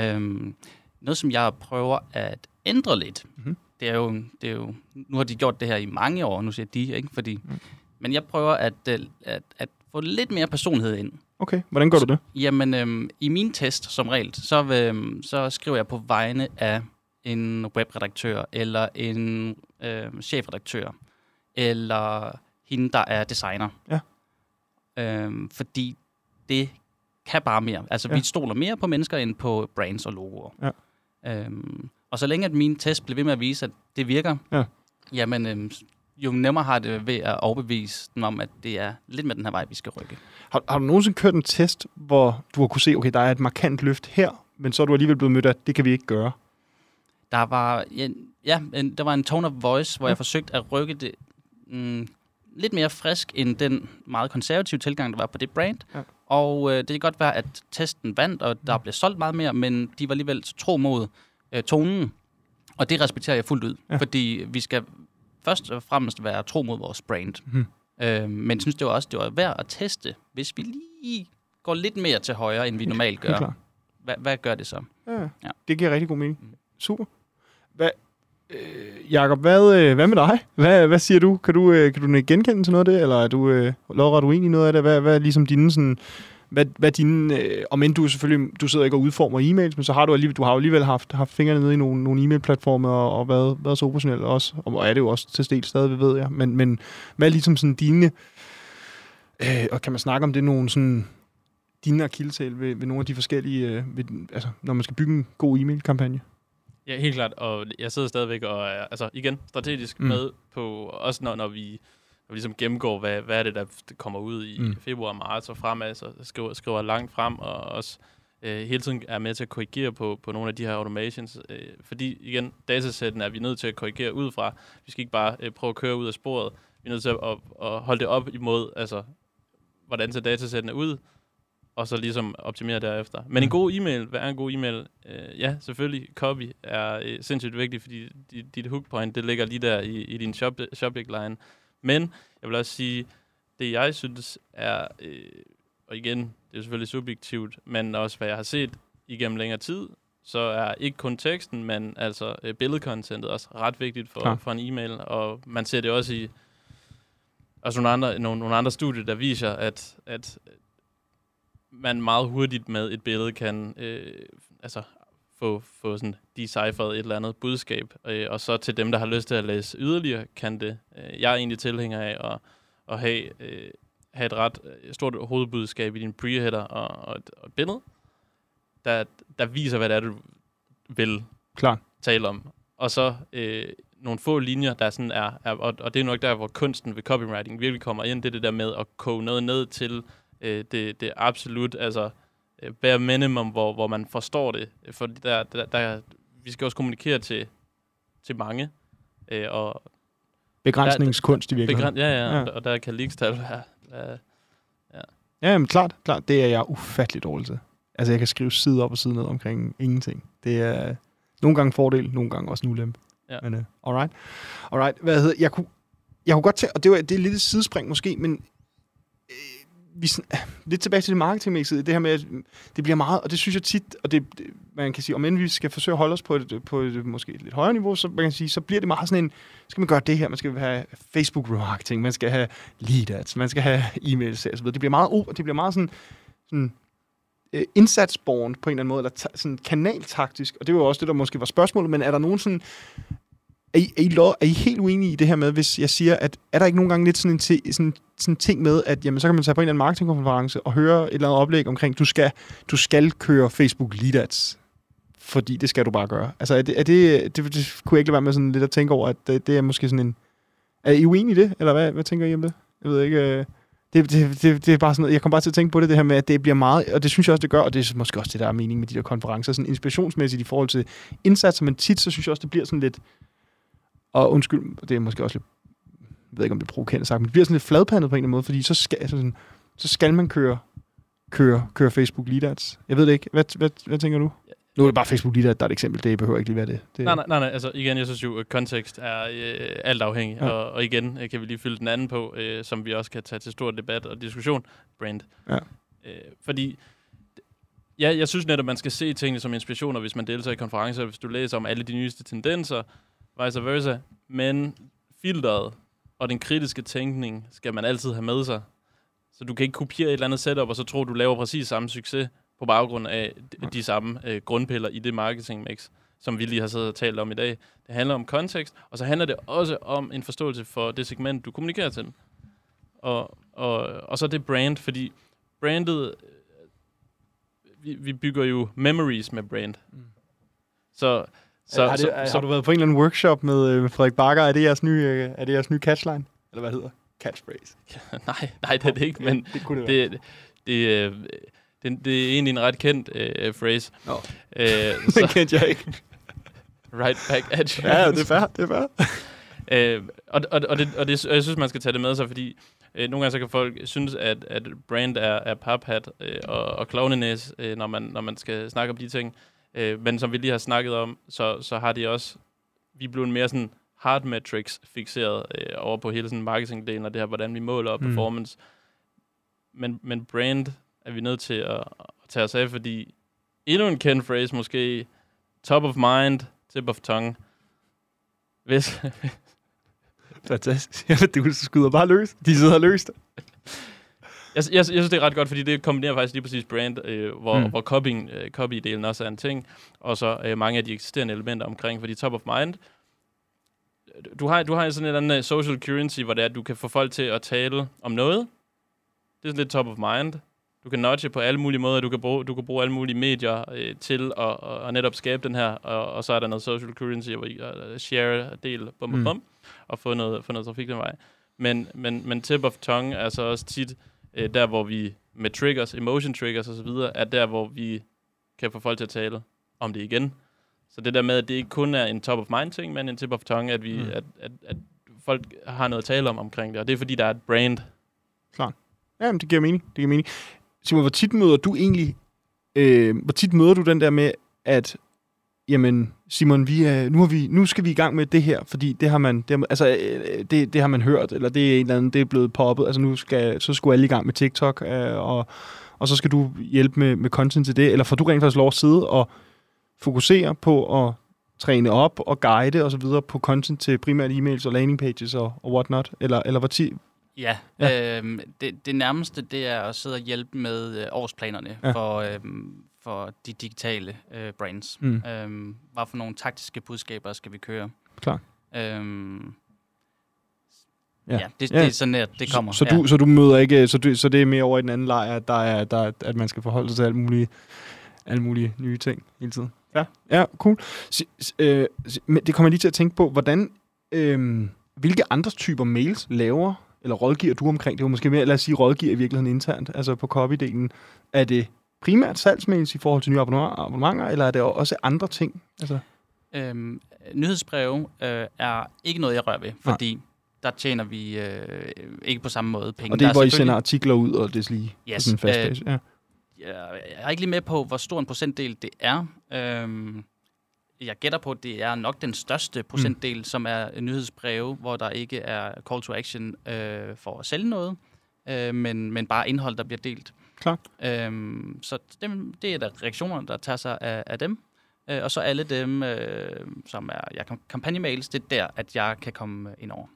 Øhm, noget, som jeg prøver at ændre lidt, Mhm. mm-hmm. det, er jo, det er jo... Nu har de gjort det her i mange år, nu siger de, ikke? Fordi, mm. Men jeg prøver at, øh, at, at få lidt mere personlighed ind. Okay, hvordan gør du det? Jamen, øhm, i min test, som regel, så, øhm, så skriver jeg på vegne af en webredaktør, eller en øhm, chefredaktør, eller hende, der er designer. Ja. Øhm, fordi det kan bare mere. Altså, Ja. vi stoler mere på mennesker end på brands og logoer. Ja. Øhm, og så længe at min test bliver ved med at vise, at det virker, Ja. jamen, øhm, jo nemmere har det ved at overbevise dem om, at det er lidt med den her vej, vi skal rykke. Har, har du nogensinde kørt en test, hvor du har kunne se, okay, der er et markant løft her, men så er du alligevel blevet mødt af, at det kan vi ikke gøre? Der var, ja, ja en, der var en tone of voice, hvor ja. jeg forsøgte at rykke det mm, lidt mere frisk end den meget konservative tilgang, der var på det brand. Ja. Og øh, det kan godt være, at testen vandt, og der blev solgt meget mere, men de var alligevel tro mod øh, tonen. Og det respekterer jeg fuldt ud, Ja. fordi vi skal først og fremmest være tro mod vores brand. Mhm. Øh, men jeg synes det var også det var værd at teste, hvis vi lige går lidt mere til højre, end vi normalt gør. Hvad, hvad gør det så? Ja, ja. Ja. Det giver rigtig god mening. Mm. Super. Hvad, øh, Jakob, hvad, øh, hvad med dig? Hvad, hvad siger du? Kan du, øh, kan du øh, genkende til noget af det, eller er du øh, lodret uenig i noget af det? Hvad, hvad er ligesom dine sådan... Hvad, hvad dine, øh, om end du selvfølgelig, du sidder ikke og udformer e-mails, men så har du alligevel, du har jo alligevel haft, haft fingrene nede i nogle, nogle e-mail-platforme og, og været, været så operationel også, og er det jo også til sted stadig, ved jeg. Men, men hvad er ligesom sådan dine, øh, og kan man snakke om det, nogle sådan, dine akilleshæl ved, ved nogle af de forskellige, øh, ved, altså når man skal bygge en god e-mail-kampagne? Ja, helt klart. Og jeg sidder stadigvæk og er, altså igen, strategisk Mm. med på, også når, når vi og ligesom gennemgår, hvad, hvad er det, der kommer ud i Mm. februar marts og fremad, så skriver, skriver langt frem, og også øh, hele tiden er med til at korrigere på, på nogle af de her automations. Øh, fordi igen, datasætten er vi nødt til at korrigere ud fra. Vi skal ikke bare øh, prøve at køre ud af sporet. Vi er nødt til at, at, at holde det op imod, altså, hvordan ser datasættene ud, og så ligesom optimere derefter. Men en god e-mail, hvad er en god e-mail? Øh, ja, selvfølgelig, copy er øh, sindssygt vigtigt, fordi dit, dit hook point, det ligger lige der i, i din shop, shopping line. Men jeg vil også sige, det jeg synes er, øh, og igen, det er selvfølgelig subjektivt, men også hvad jeg har set igennem længere tid, så er ikke kun teksten, men altså øh, billedcontentet også ret vigtigt for, for en e-mail, og man ser det også i også nogle andre, nogle, nogle andre studier, der viser, at, at man meget hurtigt med et billede kan øh, altså få, få sådan deciphered et eller andet budskab, øh, og så til dem, der har lyst til at læse yderligere, kan det. Øh, jeg er egentlig tilhænger af at, at have, øh, have et ret øh, stort hovedbudskab i din preheader og, og, et, og et billede, der, der viser, hvad det er, du vil Klar. tale om. Og så øh, nogle få linjer, der sådan er, er og, og det er nok der, hvor kunsten ved copywriting virkelig kommer ind, det er det der med at koge noget ned til øh, det, det absolut, altså øh, bare minimum, hvor, hvor man forstår det. For der, der, der, vi skal også kommunikere til, til mange, øh, og Begrænsningskunst i virkeligheden. begræn- ja, ja, Ja. ja, og der kan leakstal være, være Ja, men klart, klart, det er jeg ufattelig dårlig til. Altså, jeg kan skrive side op og side ned omkring ingenting. Det er nogle gange fordel, nogle gange også en ulempe. Ja. Men, uh, alright. Alright, hvad hedder, jeg kunne, jeg kunne godt til, og det, var, det er lidt et sidespring måske, men vi, ah, lidt tilbage til det marketingmæssige, det her med, at det bliver meget, og det synes jeg tit, og det, det man kan sige, om end vi skal forsøge at holde os på et, på et måske et lidt højere niveau, så man kan sige, så bliver det meget sådan en, skal man gøre det her, man skal have Facebook remarketing, man skal have lead ads, man skal have e-mail sales, videre. det bliver meget, oh, det bliver meget sådan, sådan øh, indsatsborgen på en eller anden måde, eller ta- sådan kanaltaktisk, og det var jo også det, der måske var spørgsmålet, men er der nogen sådan, er I, er, I, lov, er I helt uenige i det her med, hvis jeg siger, at er der ikke nogle gange lidt sådan en, ti- sådan, sådan en ting med, at jamen, så kan man tage på en eller anden marketingkonference og høre et eller andet oplæg omkring, du skal, du skal køre Facebook lead ads, fordi det skal du bare gøre. Altså, er det, er det, det, det kunne jeg ikke lade være med sådan lidt at tænke over, at det, det er måske sådan en... Er I uenige i det, eller hvad, hvad tænker I om det? Jeg ved ikke... Øh, det, det, det, det er bare sådan noget, jeg kommer bare til at tænke på det, det her med, at det bliver meget, og det synes jeg også, det gør, og det er måske også det, der er mening med de der konferencer, sådan inspirationsmæssigt i forhold til indsatser, men tit, så synes jeg også, det bliver sådan lidt, og undskyld, det er måske også lidt, jeg ved ikke, om det er provokerende sagt, men det bliver sådan lidt fladpandet på en eller anden måde, fordi så skal, altså sådan, så skal man køre, køre, køre Facebook lead ads. Jeg ved det ikke. Hvad, hvad, hvad tænker du? Nu er det bare Facebook lead ads, der er et eksempel. Det behøver ikke lige være det. det Nej, nej, nej, nej, altså igen, jeg synes jo, at kontekst er øh, alt afhængig, Ja. ja. og, og igen øh, kan vi lige fylde den anden på, øh, som vi også kan tage til stor debat og diskussion, brand. Ja. Øh, fordi, ja, jeg synes netop, man skal se tingene som inspirationer, hvis man deltager i konferencer, hvis du læser om alle de nyeste tendenser, vice versa, men filteret og den kritiske tænkning skal man altid have med sig. Så du kan ikke kopiere et eller andet setup, og så tro, du laver præcis samme succes på baggrund af de, de samme øh, grundpiller i det marketingmix, som vi lige har siddet og talt om i dag. Det handler om kontekst, og så handler det også om en forståelse for det segment, du kommunikerer til. Og, og, og så det brand, fordi brandet, øh, vi, vi bygger jo memories med brand. Så, så, har, det, så, har så du været på en eller anden workshop med, øh, med Frederik Bakker? Er det jeres nye, øh, er det jeres nye catchline? Eller hvad det hedder? Catchphrase. nej, nej, det er det ikke, men det kunne det være. det, det, øh, det, det er egentlig en ret kendt øh, phrase. Nå. Øh, Det så, kendte jeg ikke. right back at you. Ja, det er fair, det er fair. Øh, og, og, og, det, og, det, og jeg synes, man skal tage det med sig, fordi øh, nogle gange så kan folk synes, at, at brand er, er paphat øh, og, og klovnenæs, øh, når, man, når man skal snakke om de ting. Øh, men som vi lige har snakket om, så, så har de også, vi er blevet mere sådan hard metrics fixeret øh, over på hele sådan marketingdelen og det her, hvordan vi måler Mm. performance. Men, men brand er vi nødt til at, at tage os af, fordi endnu en kendt phrase måske, top of mind, tip of tongue. Hvis, Fantastisk. Du skyder bare løs. De sidder løst. Jeg, jeg, jeg synes, det er ret godt, fordi det kombinerer faktisk lige præcis brand, øh, hvor, Mm. hvor copying, øh, copy-delen også er en ting, og så øh, mange af de eksisterende elementer omkring, fordi top of mind, du har, du har sådan en eller anden øh, social currency, hvor det er, at du kan få folk til at tale om noget. Det er sådan lidt top of mind. Du kan nudge på alle mulige måder. Du kan bruge, du kan bruge alle mulige medier øh, til at, at, at netop skabe den her, og, og så er der noget social currency, hvor I uh, share, del, bum, bum, Mm. bum, og få noget, få noget trafik den vej. Men, men, men tip of tongue er så også tit øh, der, hvor vi med triggers, emotion triggers osv., er der, hvor vi kan få folk til at tale om det igen. Så det der med, at det ikke kun er en top of mind ting, men en tip of tongue, at, vi, Mm. at, at, at folk har noget at tale om omkring det. Og det er fordi, der er et brand. Jamen, det giver mening. Det giver mening. Simon, hvor tit møder du egentlig... Øh, hvor tit møder du den der med, at jamen, Simon, vi er, nu, har vi, nu skal vi i gang med det her, fordi det har man, det har, altså, øh, det, det har man hørt, eller det er en eller anden, det er blevet poppet, altså nu skal, så skulle alle i gang med TikTok, øh, og, og så skal du hjælpe med, med content til det, eller får du rent faktisk lov at sidde og fokusere på at træne op og guide og så videre på content til primært e-mails og landing pages og, og whatnot, eller, eller hvor tit, Ja, Ja. Øhm, det, det nærmeste, det er at sidde og hjælpe med øh, årsplanerne ja. for, øhm, for de digitale øh, brands. Mm. Øhm, hvad for nogle taktiske budskaber skal vi køre? Klar. Øhm, Ja. ja, ja, det, Ja. det er sådan, at det kommer. Så, så, ja. du, så du møder ikke, så, du, så det er mere over i den anden lejr, at, der er, der, er- at man skal forholde sig til alle mulige, alle mulige nye ting hele tiden. Ja, ja cool. Si, s- øh, men det kommer jeg lige til at tænke på, hvordan, øh, hvilke andre typer mails laver, eller rådgiver du omkring, det var måske mere, lad os sige, rådgiver i virkeligheden internt, altså på copy-delen. Er det primært salgsmails i forhold til nye abonnementer, eller er det også andre ting? Altså, Øhm, nyhedsbreve øh, er ikke noget, jeg rører ved, Nej. fordi der tjener vi øh, ikke på samme måde penge. og det er, Der hvor I selvfølgelig- sender artikler ud, og det er lige Yes, sådan en fast øh, base. Ja. jeg er ikke lige med på, hvor stor en procentdel det er. Øhm, jeg gætter på, at det er nok den største procentdel, mm. som er nyhedsbreve, hvor der ikke er call to action øh, for at sælge noget, øh, men, men bare indhold, der bliver delt. Klart. Øhm, så dem, det er der reaktionerne, der tager sig af, af dem. Øh, og så alle dem, øh, som er ja, kam- kampagnemails, det er der, at jeg kan komme ind over.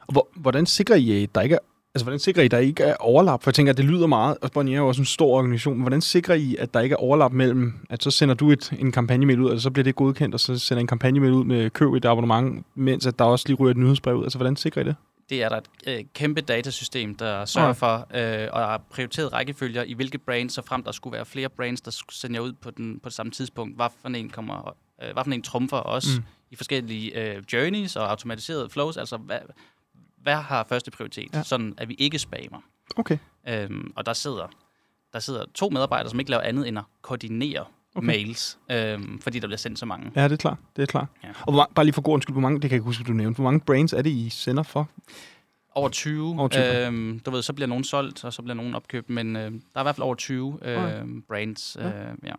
Og hvor, hvordan sikrer I, at der ikke er, altså, hvordan sikrer I, der ikke er overlap? For jeg tænker, at det lyder meget, og Bonnier er jo også en stor organisation. Hvordan sikrer I, at der ikke er overlap mellem, at så sender du et, en kampagnemail ud, og så bliver det godkendt, og så sender en kampagnemail ud med køb et abonnement, mens at der også lige ryger et nyhedsbrev ud? Altså, hvordan sikrer I det? Det er der et øh, kæmpe datasystem, der sørger for øh, og har prioriteret rækkefølger i hvilke brands, så frem der skulle være flere brands, der skulle sende ud på, den, på det samme tidspunkt. Hvad for en, kommer, øh, hvad for en trumfer os Mm. i forskellige øh, journeys og automatiserede flows. Altså, hvad, hvad har første prioritet? Ja. Sådan, at vi ikke spammer. Okay. Øhm, og der sidder, der sidder to medarbejdere, som ikke laver andet end at koordinere Okay. mails, øhm, fordi der bliver sendt så mange. Ja, det er klart. Det er klart. Ja. Og hvor, bare lige for god undskyld, hvor mange, det kan jeg ikke huske, du nævnte, hvor mange brands er det, I sender for? Over 20. Over 20. Øhm, du ved, så bliver nogen solgt, og så bliver nogen opkøbt, men øh, der er i hvert fald over 20 øh, Okay. brands. Øh, ja.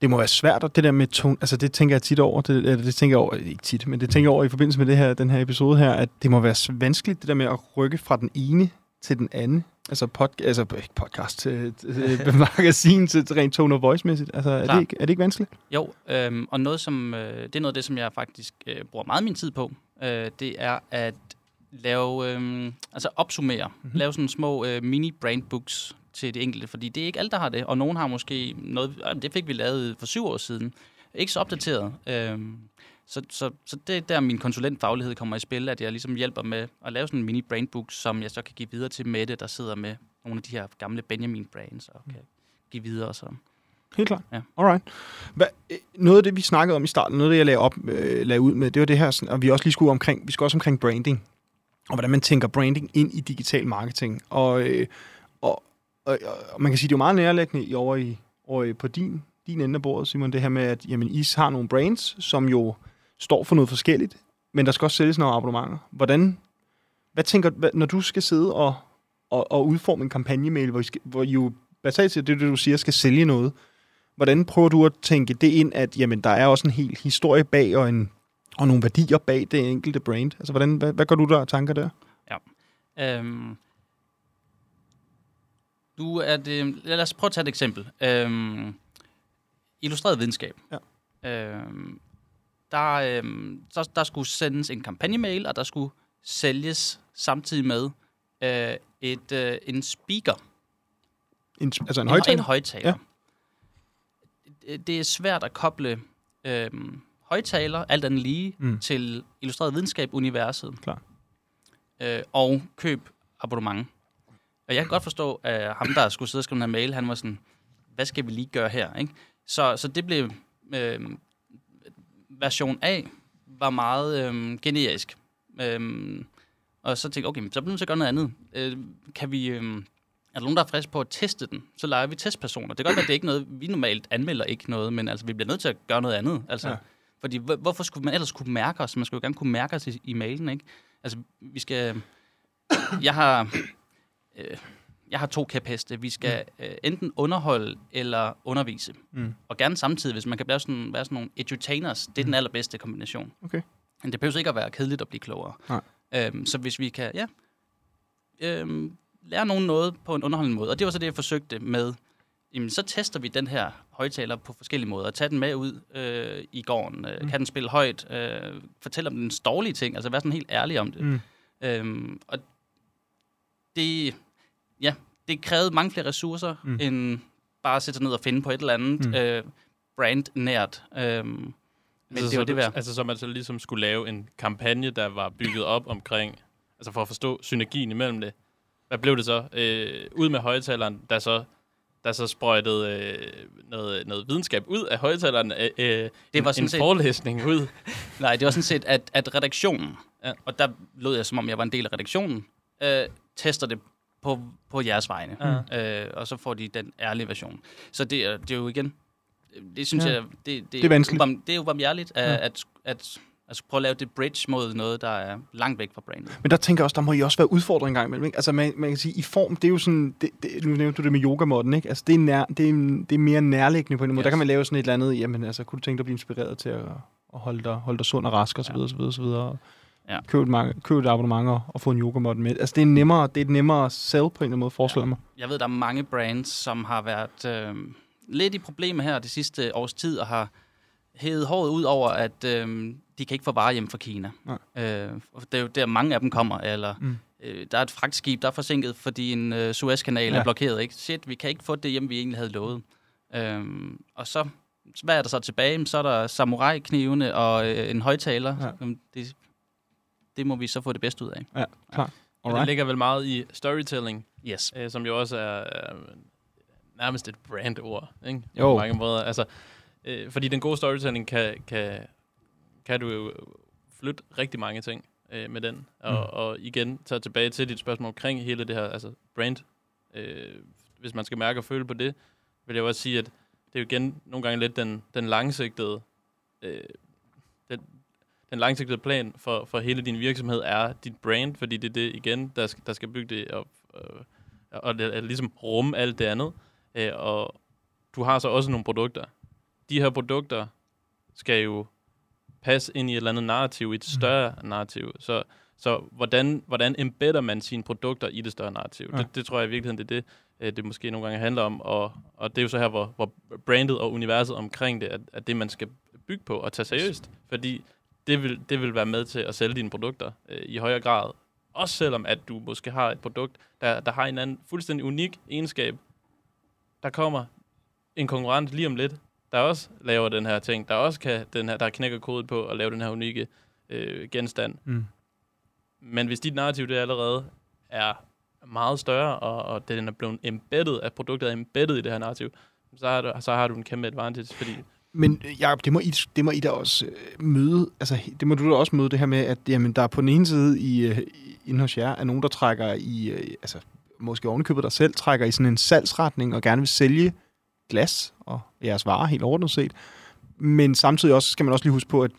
Det må være svært, og det der med tone, altså det tænker jeg tit over, det, eller det tænker jeg over, ikke tit, men det tænker jeg over i forbindelse med det her, den her episode her, at det må være vanskeligt, det der med at rykke fra den ene til den anden. Altså, pod, altså ikke podcast, til, til magasin, til, til rent tone of voice-mæssigt. Altså, er det, ikke, er det ikke vanskeligt? Jo, øhm, og noget som, øh, det er noget af det, som jeg faktisk øh, bruger meget min tid på. Øh, det er at lave, øh, altså opsummere, Mhm. mm-hmm. lave sådan små øh, mini-brand books til det enkelte, fordi det er ikke alle, der har det, og nogen har måske noget, øh, det fik vi lavet for syv år siden, ikke så opdateret. Øhm, så, så, så det er der, min konsulentfaglighed kommer i spil, at jeg ligesom hjælper med at lave sådan en mini brand book, som jeg så kan give videre til Mette, der sidder med nogle af de her gamle Benjamin brands, og kan give videre. Så. Helt klart. Ja. Alright. Hvad, øh, noget af det, vi snakkede om i starten, noget af det, jeg lagde, op, øh, lagde ud med, det var det her, sådan, og vi også lige skulle omkring, vi skal også omkring branding, og hvordan man tænker branding ind i digital marketing. Og, øh, og, og, og man kan sige, det er jo meget nærlæggende i, over, i, over i, på din, din ende af bordet, Simon, det her med, at jamen, I har nogle brands, som jo står for noget forskelligt, men der skal også sælges nogle abonnementer. Hvordan, hvad tænker hvad, når du skal sidde og, og, og udforme en kampagnemail, hvor I, skal, hvor I jo basalt set, det du siger, skal sælge noget, Hvordan prøver du at tænke det ind, at jamen, der er også en hel historie bag, og, en, og nogle værdier bag det enkelte brand? Altså, hvordan, hvad, hvad gør du der af tanker der? Øhm, nu er det, lad os prøve at tage et eksempel. Øhm, illustreret videnskab. Ja. Øhm, der, øhm, der, der skulle sendes en kampagnemail, og der skulle sælges samtidig med øh, et, øh, en speaker. En, altså en En, højtaler? en højtaler. Ja. Det er svært at koble øhm, højtaler, alt andet lige, mm. til illustreret videnskab-universet. Klar. Øh, og køb abonnement. Og jeg kan godt forstå, at ham, der skulle sidde og skrive den her mail, han var sådan, hvad skal vi lige gøre her? Ikke? Så, så det blev... Øh, version A var meget øh, generisk. Øh, Og så tænkte jeg, okay, så bliver vi nødt til at gøre noget andet. Øh, kan vi... Øh, er der nogen, der er frisk på at teste den, så leger vi testpersoner. Det kan godt være, at det er ikke noget, vi normalt anmelder ikke noget, men altså, vi bliver nødt til at gøre noget andet. Altså, Ja. Fordi hvor- hvorfor skulle man ellers kunne mærke os? Man skulle jo gerne kunne mærke os i, i mailen, ikke? Altså, vi skal... Jeg har... Øh, jeg har to kæpheste. Vi skal øh, enten underholde eller undervise. Mm. Og gerne samtidig, hvis man kan være sådan, være sådan nogle edutainers. Det er den allerbedste kombination. Okay. Men det behøver ikke at være kedeligt at blive klogere. Nej. Øhm, så hvis vi kan, ja, øhm, lære nogen noget på en underholdende måde. Og det var så det, jeg forsøgte med, jamen, så tester vi den her højtaler på forskellige måder. Tag den med ud øh, i gården. Øh, Mm. Kan den spille højt? Øh, fortæl om dens dårlige ting. Altså, vær sådan helt ærlig om det. Mm. Øhm, og det, ja, det krævede mange flere ressourcer, Mm. end bare at sætte sig ned og finde på et eller andet Mm. øh, brand-nært. Øhm, men altså, det var så, det værd. Altså, så man så ligesom skulle lave en kampagne, der var bygget op omkring, altså for at forstå synergien imellem det. Hvad blev det så? Øh, ud med højtaleren, der så, der så sprøjtede øh, noget, noget videnskab ud af højtaleren. Øh, øh, Det en, var sådan en set- forelæsning ud. Nej, det var sådan set, at, at redaktionen, ja, og der lød jeg, som om jeg var en del af redaktionen, øh, tester det på, på jeres vegne. Øh, og så får de den ærlige version. Så det, er- det er jo igen, det synes Ja. jeg, det, Det er vanskeligt. Ubarm, det er jo at, Ja. at, at, at prøve at lave det bridge mod noget, der er langt væk fra brandet. Men der tænker jeg også, der må I også være udfordringer engang imellem. Ikke? Altså man, man kan sige, i form, det er jo sådan, det, det, nu nævnte du det med yogamåtten, ikke? Altså det er, nær, det, er, det er mere nærliggende på en måde. Yes. Der kan man lave sådan et eller andet, jamen altså, kunne du tænke dig at blive inspireret til at, at holde, dig, holde dig sund og rask og så Ja. videre, så videre, så videre. Ja. Køb, et, mange- køb et abonnement og, få en yogamåtten med. Altså det er nemmere, det er et nemmere sell på en eller anden måde, forestiller jeg mig. Jeg ved, der er mange brands, som har været øh, lidt i problemer her det sidste års tid, og har hævet håret ud over, at øh, de kan ikke få varer hjem fra Kina. Nej. Øh, det er jo der, mange af dem kommer, eller Mm. øh, der er et fragtskib, der er forsinket, fordi en øh, Suezkanal Ja. ja. er blokeret. Ikke? Shit, vi kan ikke få det hjem, vi egentlig havde lovet. Øh, og så, hvad er der så tilbage? Så er der samurai-knivene og øh, en højtaler. Ja. Ja. Det, det må vi så få det bedste ud af. Men det Alright. ligger vel meget i storytelling, Yes. øh, som jo også er øh, nærmest et brandord, ikke? Jo. På mange måder. Altså, øh, fordi den gode storytelling kan, kan, kan du jo flytte rigtig mange ting øh, med den. Og, Mm. og igen, tage tilbage til dit spørgsmål omkring hele det her, altså brand. Øh, hvis man skal mærke og føle på det, vil jeg også sige, at det er jo igen nogle gange lidt den, den langsigtede øh, den langsigtede plan for, for hele din virksomhed er dit brand, fordi det er det igen, der skal, der skal bygge det op, øh, og det er ligesom rumme alt det andet. Øh, og du har så også nogle produkter. De her produkter skal jo passe ind i et eller andet narrativ, i et større mm. narrativ. Så, så hvordan, hvordan embedder man sine produkter i det større narrativ? Ja. Ja. Det, det tror jeg i virkeligheden, det er det, øh, det måske nogle gange handler om. Og, og det er jo så her, hvor, hvor brandet og universet omkring det, er, er det, man skal bygge på og tage seriøst. Fordi det vil, det vil være med til at sælge dine produkter øh, i højere grad. Også selvom, at du måske har et produkt, der, der har en anden fuldstændig unik egenskab. Der kommer en konkurrent lige om lidt, der også laver den her ting, der også kan den her, der knækker kodet på at lave den her unikke øh, genstand. Mm. Men hvis dit narrativ det allerede er meget større, og, og den er blevet embedded, at produktet er embedded i det her narrativ, så har du, så har du en kæmpe advantage, fordi men øh, Jacob, det må I, det må I da også øh, møde, altså det må du da også møde det her med, at jamen, der er på den ene side i, i- inde hos jer, er nogen, der trækker i, altså måske ovenikøbet der selv, trækker i sådan en salgsretning og gerne vil sælge glas og jeres varer helt ordentligt set. Men samtidig også skal man også lige huske på, at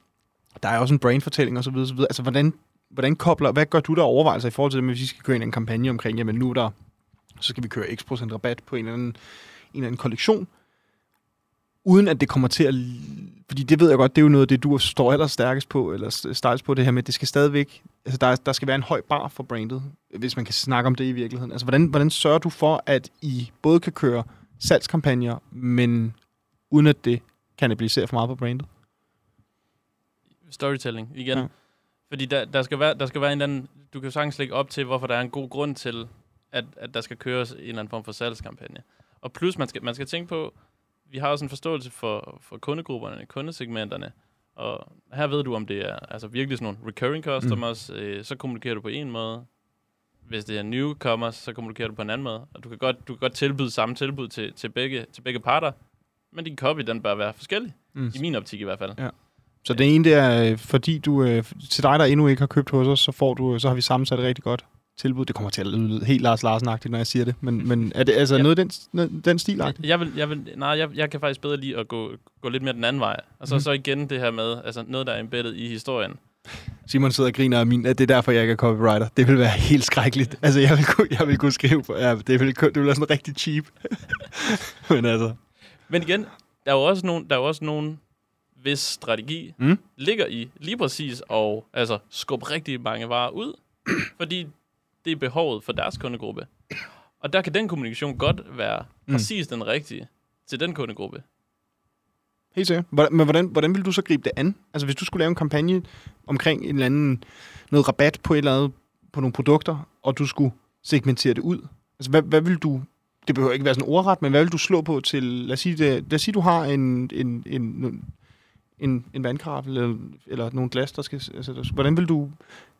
der er også en brainfortælling og så videre, så videre. Altså hvordan, hvordan kobler, hvad gør du der overvejelser i forhold til det, med, hvis vi skal køre ind i en kampagne omkring, jamen nu der, så skal vi køre x procent rabat på en eller anden, en eller anden kollektion, uden at det kommer til at... Fordi det ved jeg godt, det er jo noget af det, du står allerstærkest på, eller stejlst på det her med, det skal stadigvæk... Altså, der, er- der skal være en høj bar for brandet, hvis man kan snakke om det i virkeligheden. Altså, hvordan, hvordan sørger du for, at I både kan køre salgskampagner, men uden at det kannibaliserer for meget på brandet? storytelling igen. Ja. Fordi der, der, skal være, der skal være en eller anden... Du kan jo sagtens lægge op til, hvorfor der er en god grund til, at, at der skal køres en eller anden form for salgskampagne. Og plus, man skal, man skal tænke på, vi har også en forståelse for, for kundegrupperne, kundesegmenterne. Og her ved du, om det er altså virkelig sådan nogle recurring customers, mm. øh, så kommunikerer du på en måde. Hvis det er newcomers, så kommunikerer du på en anden måde. Og du kan godt, du kan godt tilbyde samme tilbud til, til, begge, til begge parter, men din copy, den bør være forskellig. Mm. I min optik i hvert fald. Ja. Så det ene, det er, øh, fordi du, øh, til dig, der endnu ikke har købt hos os, så, får du, så har vi sammensat et rigtig godt tilbud. Det kommer til at lyde helt Lars Larsen-agtigt, når jeg siger det. Men, men er det altså Ja. noget den, den stil -agtigt? Jeg, vil, jeg, vil, nej, jeg, jeg kan faktisk bedre lide at gå, gå lidt mere den anden vej. Og så, mm. så igen det her med, altså noget, der er embedded i historien. Simon sidder og griner af min, at det er derfor, jeg ikke er copywriter. Det vil være helt skrækkeligt. Altså, jeg vil, kunne, jeg vil kunne skrive på, ja, det vil, det vil være sådan rigtig cheap. men altså, Men igen, der er jo også nogen, der er jo også nogen hvis strategi Mm. ligger i lige præcis og altså skubbe rigtig mange varer ud, fordi det er behovet for deres kundegruppe. Og der kan den kommunikation godt være Mm. præcis den rigtige til den kundegruppe. helt sikkert. Men hvordan, hvordan vil du så gribe det an? Altså, hvis du skulle lave en kampagne omkring en eller anden, noget rabat på et eller andet, på nogle produkter, og du skulle segmentere det ud. Altså, hvad, hvad vil du... Det behøver ikke være sådan ordret, men hvad vil du slå på til... Lad os sige, det, lad os sige du har en, en, en, en, en vandkaraffel eller, eller nogle glas, der skal... Altså, hvordan vil du...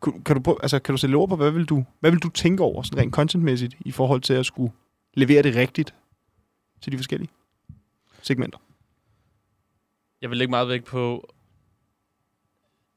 Kan, kan du, prøve- altså, kan du sætte ord på, hvad vil du, hvad vil du tænke over, sådan rent contentmæssigt, i forhold til at skulle levere det rigtigt til de forskellige segmenter? Jeg vil lægge meget vægt på,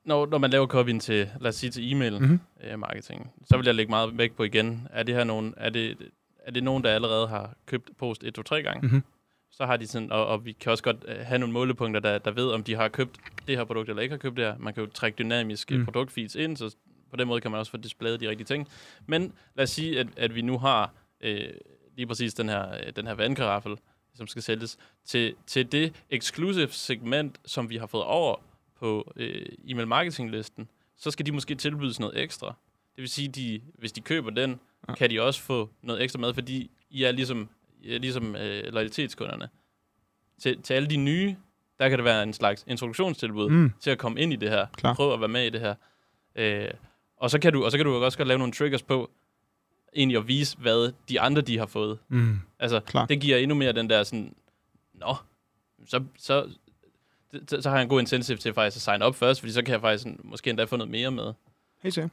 når, når man laver copyen til, lad os sige til e-mail Mhm. øh, marketing, så vil jeg lægge meget vægt på igen, er det her nogen, er det, er det nogen, der allerede har købt post 1, 2, 3 gange? Mhm. Så har de sådan, og, og vi kan også godt øh, have nogle målepunkter, der, der ved, om de har købt det her produkt, eller ikke har købt det her. Man kan jo trække dynamiske Mm. produktfeeds ind, så på den måde kan man også få displayet de rigtige ting. Men lad os sige, at, at vi nu har øh, lige præcis den her, øh, den her vandkaraffel, som skal sælges, til, til det exclusive segment, som vi har fået over på øh, e-mail marketing-listen, så skal de måske tilbydes noget ekstra. Det vil sige, de, hvis de køber den, Ja. kan de også få noget ekstra med, fordi I er ligesom, ligesom øh, lojalitetskunderne. Til, til alle de nye, der kan det være en slags introduktionstilbud Mm. til at komme ind i det her. Klar. Prøv at være med i det her. Øh, og, så kan du, og så kan du også godt lave nogle triggers på, egentlig at vise, hvad de andre de har fået. Mm. Altså, Klar. det giver endnu mere den der sådan, nå, så, så, så, så har jeg en god incentive til faktisk at sign op først, fordi så kan jeg faktisk sådan, måske endda få noget mere med. Helt sikkert.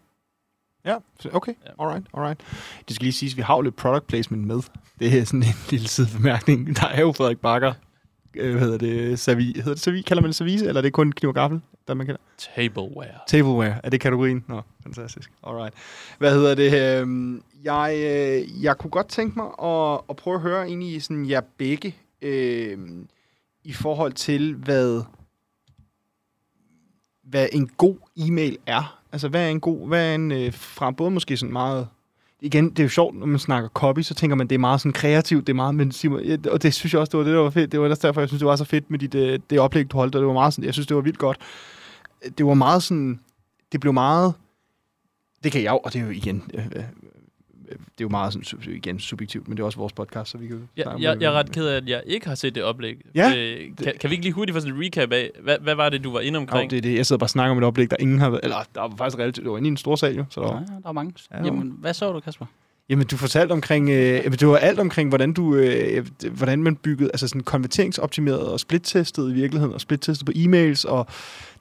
Ja, okay. Ja. Alright, alright. Det skal lige siges, at vi har jo lidt product placement med. Det er sådan en lille sidebemærkning. Der er jo Frederik Bakker. Øh, hvad hedder det? Servi, hedder det servi? Kalder man det service, eller er det kun kniv og gaffel? Der man kalder? Tableware. Tableware. Er det kategorien? Nå, fantastisk. Alright. Hvad hedder det? øhm, Jeg, øh, jeg kunne godt tænke mig at, at prøve at høre egentlig sådan jer begge øh, i forhold til, hvad, hvad en god e-mail er. Altså, hvad er en god, hvad er en, øh, fra både måske sådan meget, igen, det er jo sjovt, når man snakker copy, så tænker man, det er meget sådan kreativt, det er meget, men Simon, ja, og det synes jeg også, det var det, der var fedt. Det var ellers derfor, jeg synes, det var så fedt med dit, øh, det oplæg, du holdt, og det var meget sådan, jeg synes, det var vildt godt. Det var meget sådan, det blev meget, det kan jeg jo, og det er jo igen, øh, det er jo meget sådan, igen subjektivt, men det er også vores podcast, så vi kan jo Ja, jeg, det. jeg er ret ked af, at jeg ikke har set det oplæg. Ja, Øh, kan, kan vi ikke lige hurtigt få sådan en recap af, hvad, hvad var det, du var inde Jo, omkring? det er det. Jeg sidder bare og snakker om et oplæg, der ingen har været... Eller, der var faktisk relativt... Det var inde i en stor sal, jo. Så der Ja, var, der er mange. Ja. Jamen, hvad så du, Kasper? Jamen, du fortalte omkring... Øh, det var alt omkring, hvordan du... Øh, hvordan man byggede... Altså sådan konverteringsoptimeret og splittestet i virkeligheden, og splittestet på e-mails, og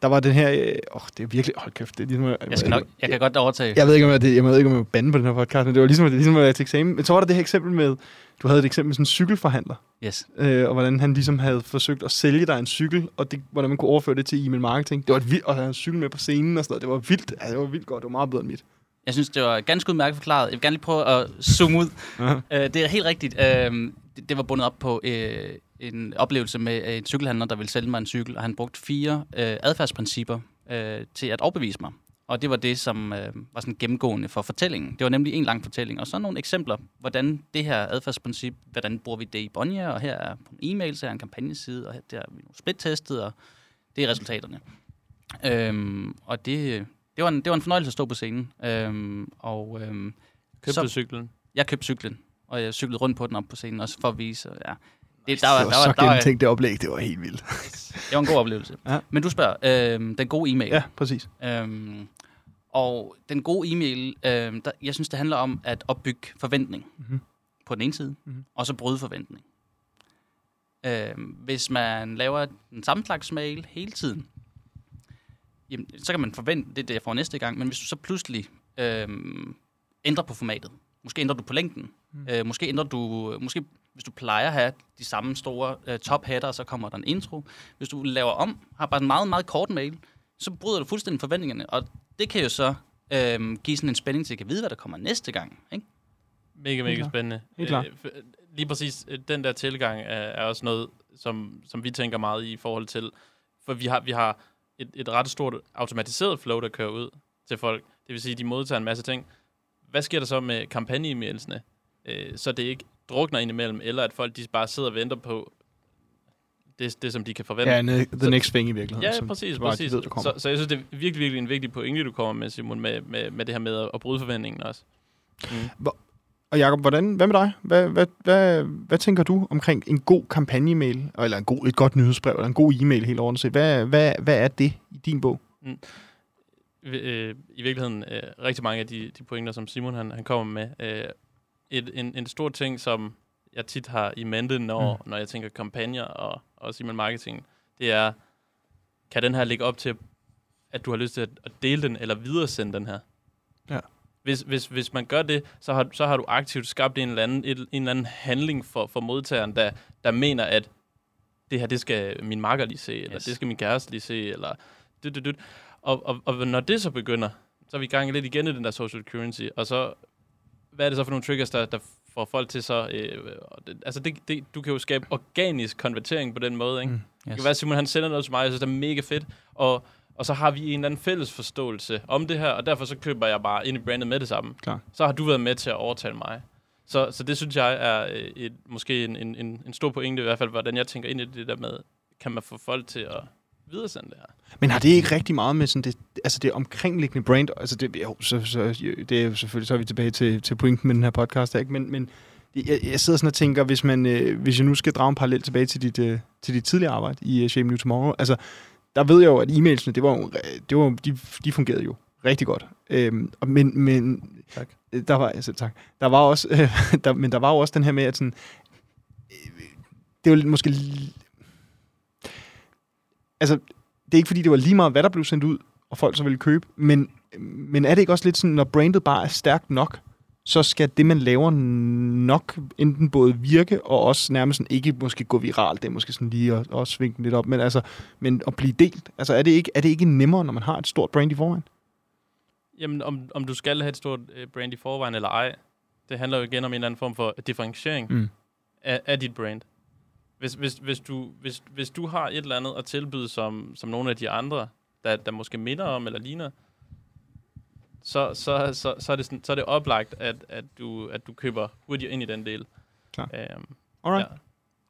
der var den her... Øh, åh, det er virkelig... Hold kæft, det er ligesom... Jeg, skal nok, jeg kan godt overtage. Jeg ved ikke, om jeg, det, jeg ved ikke, om jeg må bande på den her podcast, men det var ligesom, det ligesom at være til eksamen. Men så var der det her eksempel med... Du havde et eksempel med sådan en cykelforhandler, Yes. øh, og hvordan han ligesom havde forsøgt at sælge dig en cykel, og det, hvordan man kunne overføre det til e-mail marketing. Det var et vildt, og han havde en cykel med på scenen og sådan noget. Det var vildt. Ja, det var vildt godt. Det var meget bedre end mit. Jeg synes, det var ganske udmærket forklaret. Jeg vil gerne lige prøve at zoome ud. Øh, det er helt rigtigt. Øh, det, det var bundet op på øh, en oplevelse med øh, en cykelhandler, der ville sælge mig en cykel, og han brugte fire øh, adfærdsprincipper øh, til at overbevise mig. Og det var det, som øh, var sådan gennemgående for fortællingen. Det var nemlig en lang fortælling. Og så nogle eksempler, hvordan det her adfærdsprincip, hvordan bruger vi det i Bonja, og her er på en e-mail, så er en kampagneside, og her der er vi nu splittestet, og det er resultaterne. Øhm, og det, det, var en, det var en fornøjelse at stå på scenen. Øhm, og øhm, Købte så- cyklen. jeg købte cyklen, og jeg cyklede rundt på den op på scenen, også for at vise, ja. Det, Der var, det var, der, var, så der, var, gennemtænkt, det oplæg. Det var helt vildt. det var en god oplevelse. Ja. Men du spørger, øhm, den gode e-mail. Ja, præcis. Øhm, og den gode e-mail, øhm, der, jeg synes, det handler om at opbygge forventning Mhm. på den ene side, Mhm. og så bryde forventning. Øhm, hvis man laver den samme slags mail hele tiden, jamen, så kan man forvente det, det jeg får næste gang, men hvis du så pludselig øhm, ændrer på formatet, måske ændrer du på længden, Mm. øh, måske ændrer du, måske Hvis du plejer at have de samme store øh, top header, så kommer der en intro. Hvis du laver om, har bare en meget, meget kort mail, så bryder du fuldstændig forventningerne. Og det kan jo så øh, give sådan en spænding til at kan vide, hvad der kommer næste gang. Ikke? Mega, mega spændende. Helt klart. Øh, lige præcis øh, den der tilgang er, er også noget, som, som vi tænker meget i i forhold til, for vi har, vi har et, et ret stort automatiseret flow, der kører ud til folk. Det vil sige, de modtager en masse ting. Hvad sker der så med kampagne-e-mailsene? Øh, så det ikke drukner ind imellem, eller at folk de bare sidder og venter på det, det som de kan forvente. Ja, ne- the next thing i virkeligheden. Ja, som- præcis, som præcis. Ved, så, så jeg synes, det er virkelig, virkelig en vigtig pointe, du kommer med, Simon, med, med, med det her med at, at bryde forventningen også. Mm. Og Jacob, hvordan, hvad med dig? Hvad, hvad, hvad, hvad tænker du omkring en god kampagne-mail, eller en god, et godt nyhedsbrev, eller en god e-mail helt ordentligt? Hvad, hvad, hvad er det i din bog? øh, i virkeligheden øh, rigtig mange af de, de pointer, som Simon han, han kommer med. Øh, et, en, en stor ting, som jeg tit har i mente, når, mm. når jeg tænker kampagner og, og også email marketing, det er, kan den her ligge op til, at du har lyst til at, at dele den, eller videresende den her? Ja. Hvis, hvis, hvis man gør det, så har, så har du aktivt skabt en eller anden, et, en eller anden handling for, for modtageren, der, der mener, at det her, det skal min makker lige se, eller Yes. det skal min kæreste lige se, eller dyt, dyt, dyt. Og, og, og når det så begynder, så er vi i gang lidt igen i den der social currency, og så, hvad er det så for nogle triggers, der, der får folk til så, øh, det, altså det, det, du kan jo skabe organisk konvertering på den måde, ikke? Mm. Mm. Yes. Det kan være, at Simon han sender noget til mig, jeg synes, det er mega fedt, og, og så har vi en eller anden fælles forståelse om det her, og derfor så køber jeg bare ind i brandet med det samme. Klar. Så har du været med til at overtale mig. Så, så det synes jeg er øh, et, måske en, en, en, en stor pointe, i hvert fald, hvordan jeg tænker ind i det der med, kan man få folk til at videresende det her? Men har det ikke rigtig meget med sådan det, altså det omkringliggende brand? Altså det, jo, så, så, det er jo selvfølgelig, så er vi tilbage til, til pointen med den her podcast, ikke? Men, men jeg, jeg sidder sådan og tænker, hvis, man, øh, hvis jeg nu skal drage en parallel tilbage til dit, øh, til dit tidligere arbejde i Shape New Tomorrow, altså der ved jeg jo, at e-mailsene, det var jo, det var, de, de fungerede jo rigtig godt. Øhm, men, men Tak. øh, der var, altså, tak. Der var også, øh, der, men der var jo også den her med, at sådan, øh, det var måske, altså, det er ikke fordi, det var lige meget, hvad der blev sendt ud, og folk så ville købe, men, men er det ikke også lidt sådan, når brandet bare er stærkt nok, så skal det, man laver, nok enten både virke, og også nærmest sådan, ikke måske gå viralt, det er måske sådan lige at, at svinge den lidt op, men, altså, men at blive delt. Altså, er det, ikke, er det ikke nemmere, når man har et stort brand i forvejen? Jamen, om, om du skal have et stort øh, brand i forvejen eller ej, det handler jo igen om en eller anden form for differentiering Mm. af, af dit brand. Hvis, hvis, hvis, du, hvis, hvis du har et eller andet at tilbyde, som, som nogle af de andre, der, der måske minder om eller ligner, så, så, så, så, er, det sådan, så er det oplagt, at, at, du, at du køber hurtigt ind i den del. Klar. Øhm, Alright. Ja.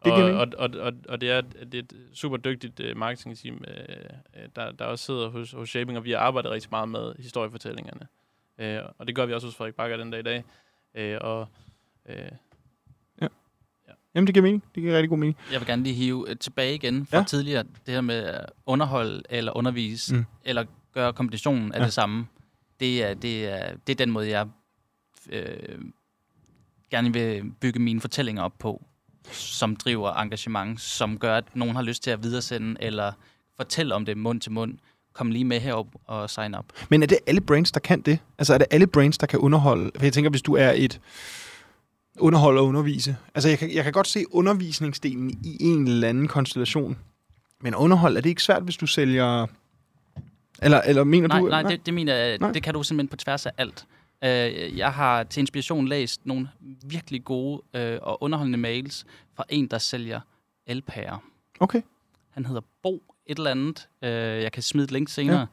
Det og, giver og, og, og, og det er, det er et super dygtigt uh, marketingteam, uh, der, der også sidder hos, hos Shaping, og vi har arbejdet rigtig meget med historiefortællingerne. Uh, og det gør vi også hos Frederik Bakker den dag i dag. Uh, og uh, Jamen, det giver mening. Det giver rigtig god mening. Jeg vil gerne lige hive øh, tilbage igen fra Ja. ja. tidligere. Det her med at underholde eller undervise, Mm. eller gøre kombinationen af Ja. ja. det samme. Det er, det, er, det er den måde, jeg øh, gerne vil bygge mine fortællinger op på, som driver engagement, som gør, at nogen har lyst til at videresende, eller fortælle om det mund til mund. Kom lige med herop og sign up. Men er det alle brands, der kan det? Altså er det alle brands, der kan underholde? For jeg tænker, hvis du er et underholde og undervise. Altså jeg kan, jeg kan godt se undervisningsdelen i en eller anden konstellation. Men underhold, er det ikke svært, hvis du sælger... Eller, eller mener Nej, du... nej, det, det mener jeg, Nej. det kan du simpelthen på tværs af alt. Øh, jeg har til inspiration læst nogle virkelig gode øh, og underholdende mails fra en, der sælger elpærer. Okay. Han hedder Bo et eller andet. Øh, jeg kan smide et link senere.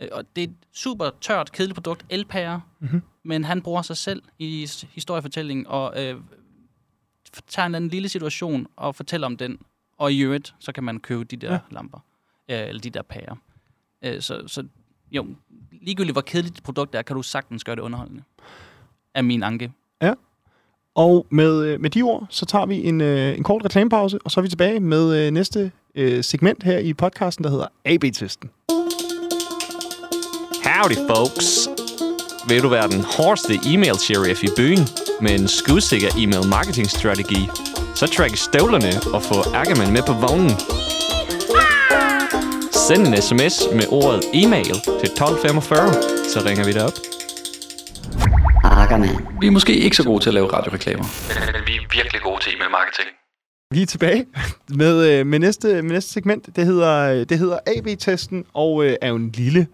Ja. Og det er et super tørt, kedeligt produkt, elpærer. Mhm. Men han bruger sig selv i historiefortællingen og øh, tager en anden lille situation og fortæller om den. Og i øvrigt, så kan man købe de der ja. lamper. Øh, eller de der pærer. Øh, så, så jo, ligegyldigt hvor kedeligt et produkt er, kan du sagtens gøre det underholdende. Er min anke. Ja. Og med, med de ord, så tager vi en, øh, en kort reklamepause, og så er vi tilbage med øh, næste øh, segment her i podcasten, der hedder AB-testen. Howdy folks! Vil du være den hårdeste e-mail sheriff i byen med en skudsikker e-mail marketing strategi, så træk støvlerne og få Ackermann med på vognen. Send en sms med ordet e-mail til 1245, så ringer vi dig op. Makkerne. Vi er måske ikke så gode til at lave radioreklamer. Men vi er virkelig gode til e-mail marketing. Vi er tilbage med, øh, med, næste, med næste segment. Det hedder, det hedder AB-testen, og øh, er jo en lille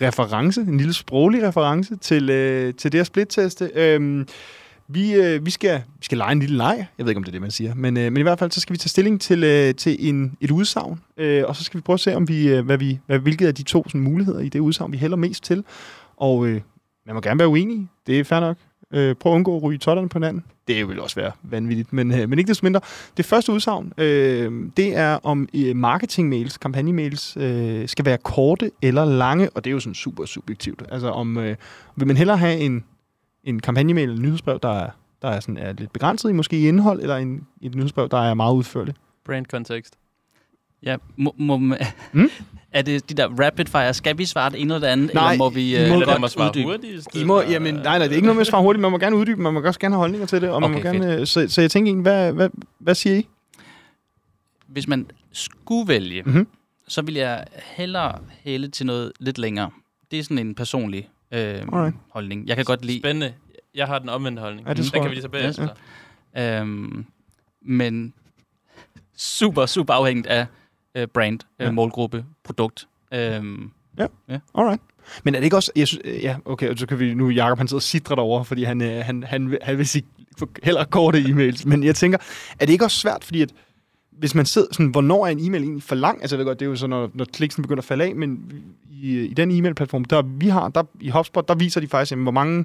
reference, en lille sproglig reference til, øh, til det her split-teste. Øhm, vi, øh, vi, skal, vi skal lege en lille leg. Jeg ved ikke, om det er det, man siger. Men, øh, men i hvert fald, så skal vi tage stilling til, øh, til en, et udsagn. Øh, og så skal vi prøve at se, om vi, øh, hvad vi, hvad, hvilket af de to sådan, muligheder i det udsagn, vi hælder mest til. Og øh, man må gerne være uenig. Det er fair nok. Øh, prøv at undgå at ryge totterne på hinanden. Det vil også være vanvittigt, men, øh, men ikke desto mindre. Det første udsagn, øh, det er om øh, marketingmails, kampagnemails, øh, skal være korte eller lange, og det er jo sådan super subjektivt. Altså om, øh, vil man hellere have en, en kampagnemail eller nyhedsbrev, der er, der er, sådan, er lidt begrænset i måske i indhold, eller en, et nyhedsbrev, der er meget udførligt? Brand kontekst. Ja, må, må, Mm? er det de der rapid fire? Skal vi svare det ene eller det andet, Nej, eller må vi I øh, må Eller godt der må svare uddybe? I må, jamen, nej, nej, det er ikke noget med at svare hurtigt. Man må gerne uddybe, man må også gerne have holdninger til det. Og man Okay, må gerne, øh, så, så jeg tænker egentlig, hvad, hvad, hvad siger I? Hvis man skulle vælge, Mhm. mm-hmm. så vil jeg hellere hælde til noget lidt længere. Det er sådan en personlig øh, Alright. holdning. Jeg kan godt lide... Spændende. Jeg har den omvendte holdning. Ja, det den kan vi lige tage bagefter. Ja. Øhm, men super, super afhængigt af øh, brand, øh, Ja. målgruppe, produkt. Øhm, Alright. Men er det ikke også... Jeg synes, ja, okay, så kan vi nu... Jacob, han sidder og sidder derovre, fordi han, øh, han, han, vil- han vil sige heller korte e-mails. Men jeg tænker, er det ikke også svært, fordi at hvis man sidder sådan, hvornår er en e-mail egentlig for lang? Altså, jeg ved godt, det er jo så, når, når kliksen begynder at falde af, men i, i den e-mail-platform, der vi har, der, i HubSpot, der viser de faktisk, jamen, hvor mange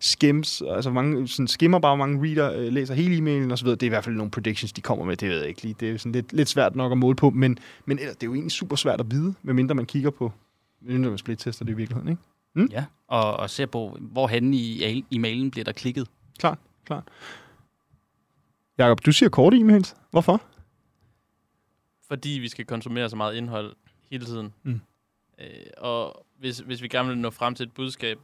skims, altså hvor mange sådan skimmer bare, hvor mange reader øh, læser hele e-mailen og så videre. Det er i hvert fald nogle predictions, de kommer med, det ved jeg ikke lige. Det er sådan lidt, lidt svært nok at måle på, men, men ellers, det er jo egentlig super svært at vide, medmindre man kigger på, medmindre man split-tester det i virkeligheden, ikke? Mm. ja, og, og ser på, hvor henne i, i mailen bliver der klikket. Klart, klart. Jakob, du siger korte e-mails. Hvorfor? Fordi vi skal konsumere så meget indhold hele tiden. Mm. Øh, og hvis, hvis vi gerne vil nå frem til et budskab,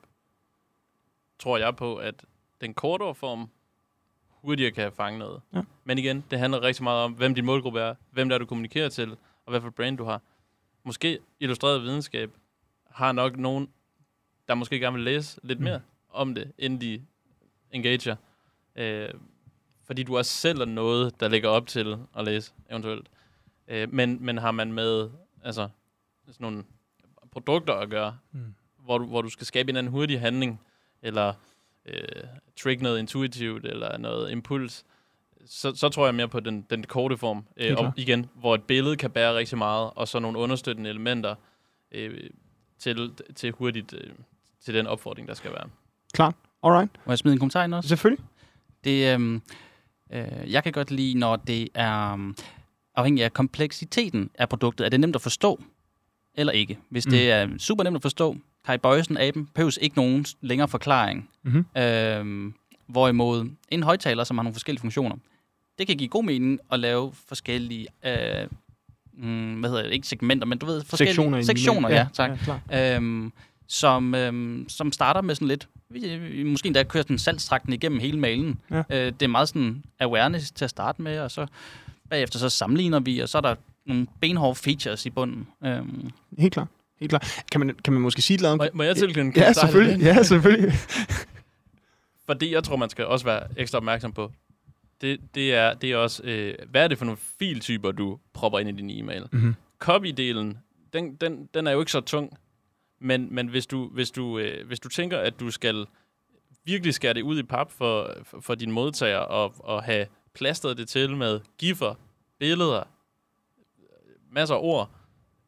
tror jeg på, at den kortere form hurtigere kan fange noget. Ja. Men igen, det handler rigtig meget om, hvem din målgruppe er, hvem der er, du kommunikerer til, og hvad for brand du har. Måske illustreret videnskab har nok nogen, der måske gerne vil læse lidt Mm. mere om det, inden de engager. Øh, fordi du også selv er noget, der ligger op til at læse, eventuelt. Øh, men, men har man med altså, sådan nogle produkter at gøre, Mm. hvor, du, hvor du skal skabe en eller anden hurtig handling, eller øh, trick noget intuitivt, eller noget impuls, så, så tror jeg mere på den, den korte form. Øh, og igen, hvor et billede kan bære rigtig meget, og så nogle understøttende elementer øh, til, til hurtigt øh, til den opfordring, der skal være. Klart. Alright. Må jeg smide en kommentar ind også? Selvfølgelig. Det, øhm, øh, jeg kan godt lide, når det er um, afhængigt af kompleksiteten af produktet. Er det nemt at forstå, eller ikke? Hvis mm. det er super nemt at forstå, Kai Bøjsen, aben, behøves ikke nogen længere forklaring. Mhm. Øhm, hvorimod en højtaler, som har nogle forskellige funktioner, det kan give god mening at lave forskellige, øh, mm, hvad hedder det, ikke segmenter, men du ved, forskellige Sektioner. sektioner e-mail. ja, tak. Ja, øhm, som, øhm, som starter med sådan lidt, måske endda kører sådan salgstrakten igennem hele mailen. Ja. Øh, det er meget sådan awareness til at starte med, og så bagefter så sammenligner vi, og så er der nogle benhårde features i bunden. Øhm, Helt klart. Helt klart. Kan man, kan man måske sige et eller Må, andet? må jeg tilknytte en Ja, selvfølgelig. det? Ja, selvfølgelig. Fordi jeg tror, man skal også være ekstra opmærksom på, det, det, er, det er også, øh, hvad er det for nogle filtyper, du propper ind i din e-mail? Mhm. Copy-delen, den, den, den er jo ikke så tung, men, men hvis, du, hvis, du, øh, hvis du tænker, at du skal virkelig skære det ud i pap for, for, for dine modtagere, og, og have plastret det til med giffer, billeder, masser af ord,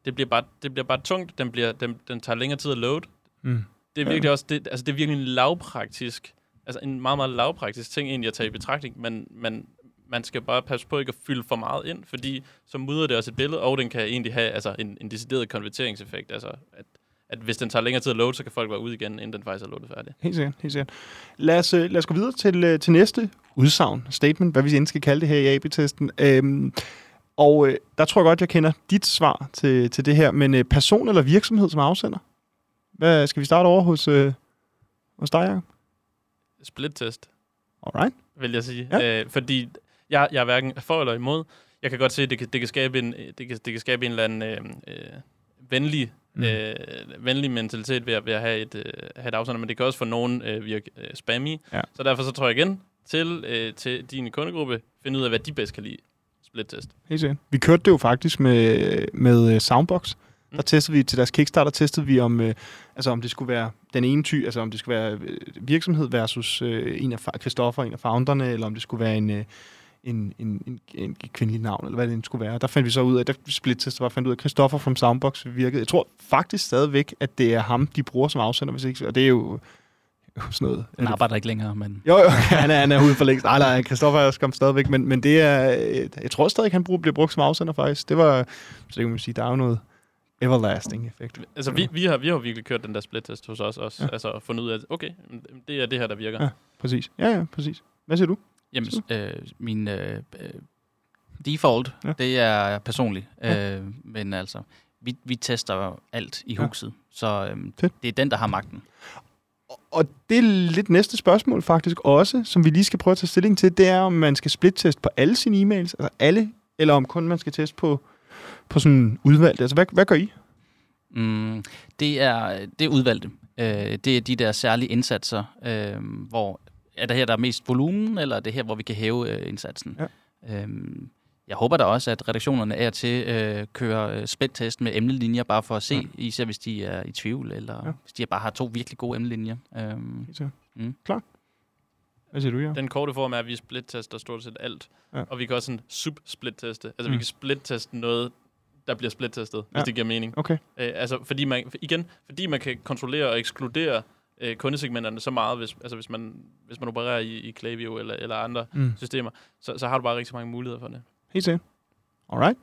det bliver bare, det bliver bare tungt, den, bliver, den, den tager længere tid at load, Mm. det er Ja. virkelig også, det, altså det er virkelig en lavpraktisk, altså en meget, meget lavpraktisk ting egentlig at tage i betragtning, men, men man skal bare passe på ikke at fylde for meget ind, fordi så mudrer det også et billede, og den kan egentlig have altså, en, en decideret konverteringseffekt, altså at, at hvis den tager længere tid at load, så kan folk være ude igen, inden den faktisk er loadet færdig. Helt sikkert, helt sikkert. Lad os, øh, lad os gå videre til, øh, til næste udsagn, statement, hvad vi end skal kalde det her i AB-testen. Øhm, og øh, der tror jeg godt, jeg kender dit svar til, til det her, men øh, person eller virksomhed som afsender? Hvad, skal vi starte over hos, øh, hos dig, Jacob? Split-test, Alright. vil jeg sige. Ja. Øh, fordi jeg, jeg er hverken for eller imod. Jeg kan godt se, at det kan, det kan, skabe, en, det kan, det kan skabe en eller anden øh, øh, venlig mm. øh, venlig mentalitet ved at, ved at have, et, øh, have et afsender, men det kan også for nogen øh, virke øh, spammy. Ja. Så derfor så tror jeg igen til, øh, til din kundegruppe, finde ud af, hvad de bedst kan lide. Split-test. Helt sikkert. Vi kørte det jo faktisk med, med øh, Soundbox. Der testede vi til deres Kickstarter, testede vi om, øh, altså om det skulle være den ene ty, altså om det skulle være øh, virksomhed versus øh, en af Christoffer, en af founderne, eller om det skulle være en, øh, en, en, en, en kvindelig navn, eller hvad det skulle være. Der fandt vi så ud af, der split var fandt ud af, at Christoffer from Soundbox virkede. Jeg tror faktisk stadigvæk, at det er ham, de bruger som afsender, hvis ikke, og det er jo sådan noget. Han arbejder ikke længere, men... Jo, jo, han er, han er ude for længst. Nej, nej, Christoffer er skam stadigvæk, men, men det er, øh, jeg tror stadig, han bruger, bliver brugt som afsender faktisk. Det var, så det kan man sige, der er jo noget everlasting effekt. Altså, vi, vi, har, vi har jo virkelig kørt den der split-test hos os også. Ja. Ja. Altså, fundet ud af, okay, det er det her, der virker. Ja, præcis. Ja, ja, præcis. Hvad siger du? Jamen, øh, min øh, øh, default, Ja. ja. det er personligt. Ja. Øh, men altså, vi, vi tester alt i Ja. huset, så øh, det er den, der har magten. Og det er lidt næste spørgsmål faktisk også, som vi lige skal prøve at tage stilling til, det er, om man skal split-teste på alle sine e-mails, altså alle, eller om kun man skal teste på, på sådan udvalgte. Altså, hvad, hvad gør I? Mm, det, er, det er udvalgte. Øh, det er de der særlige indsatser, øh, hvor er det her, der er mest volumen, eller er det her, hvor vi kan hæve øh, indsatsen? Ja. Øhm, jeg håber da også, at redaktionerne er til øh, kører øh, split-test med emnelinjer, bare for at se, Ja. især hvis de er i tvivl, eller Ja. hvis de bare har to virkelig gode emnelinjer. Øhm. Mm. Klar. Hvad siger du, ja? Den korte form er, at vi split-tester stort set alt. Ja. Og vi kan også sådan sub-split-teste. Altså, Mm. vi kan split-teste noget, der bliver split-testet, Ja. hvis det giver mening. Okay. Øh, altså, fordi man, igen, fordi man kan kontrollere og ekskludere øh, kundesegmenterne så meget, hvis, altså, hvis, man, hvis man opererer i, i Klaviyo eller, eller andre mm. systemer, så, så har du bare rigtig mange muligheder for det. Helt sikkert. Alright.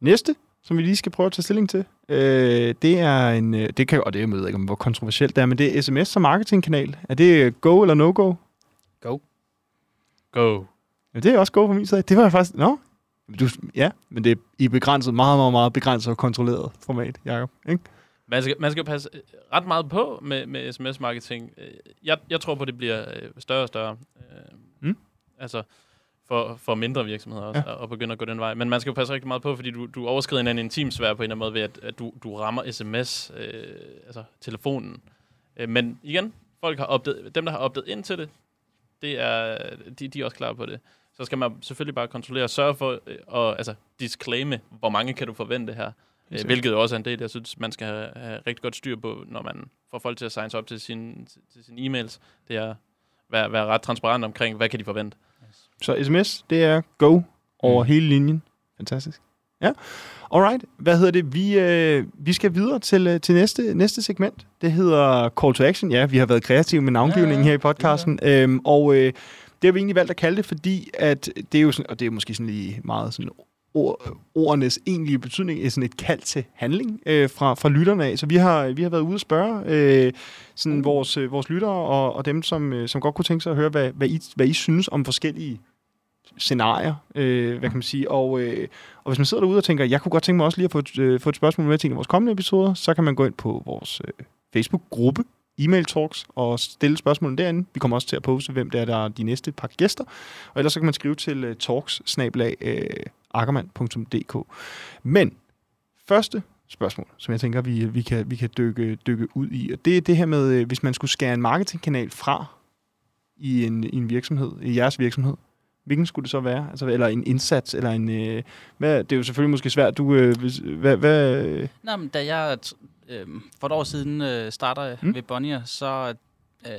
Næste, som vi lige skal prøve at tage stilling til, øh, det er en, øh, det kan, og det jeg ved ikke, om hvor kontroversielt det er, men det er sms som marketingkanal. Er det go eller no-go? Go. Ja, det er også go på min side. Det var jeg faktisk, nå, du, ja, men det er i begrænset, meget, meget, meget begrænset og kontrolleret format, Jacob. Ikke? Man skal, man skal passe øh, ret meget på med, med sms-marketing. Øh, Jeg, jeg tror på, at det bliver øh, større og større. Øh, Mm. Altså for, for mindre virksomheder også, Ja. ja. at begynde at gå den vej. Men man skal jo passe rigtig meget på, fordi du, du overskrider en anden intimsfære på en eller anden måde ved, at, at du, du rammer sms, øh, altså telefonen. Øh, men igen, folk har opdaget, dem, der har opdaget ind til det, det er, de, de er også klar på det. Så skal man selvfølgelig bare kontrollere og sørge for øh, at altså, disclaime, hvor mange kan du forvente her. Øh, hvilket også er en del, jeg synes, man skal have, have rigtig godt styr på, når man får folk til at signe sig op til sine til sine e-mails. Det er at være, være ret transparent omkring, hvad kan de forvente. Så sms, det er go over mm. hele linjen. Fantastisk. Ja. Alright. Hvad hedder det? Vi, øh, vi skal videre til, øh, til næste, næste segment. Det hedder Call to Action. Ja, vi har været kreative med navngivningen Ja, her i podcasten. Øhm, og øh, det har vi egentlig valgt at kalde det, fordi at det er jo sådan, og det er måske sådan lige meget sådan ord, ordenes egentlige betydning, er sådan et kald til handling øh, fra, fra lytterne af. Så vi har, vi har været ude at spørge øh, sådan vores, øh, vores lyttere og, og dem, som, øh, som godt kunne tænke sig at høre, hvad, hvad, I, hvad I synes om forskellige scenarier, øh, hvad kan man sige, og, øh, og hvis man sidder derude og tænker, jeg kunne godt tænke mig også lige at få et, øh, få et spørgsmål med til en af vores kommende episoder, så kan man gå ind på vores øh, Facebook-gruppe, e-mail talks, og stille spørgsmål derinde. Vi kommer også til at poste, hvem det er, der er de næste par gæster, og ellers så kan man skrive til øh, talks øh, Men første spørgsmål, som jeg tænker, vi, vi kan, vi kan dykke, dykke ud i, og det er det her med, øh, hvis man skulle skære en marketingkanal fra i en, i en virksomhed, i jeres virksomhed, hvilken skulle det så være? Altså, eller en indsats, eller en... Øh, hvad, det er jo selvfølgelig måske svært. Du, øh, hvad, hvad, øh, Nå, men da jeg øh, for et år siden øh, starter Mm. ved Bonnier, så øh,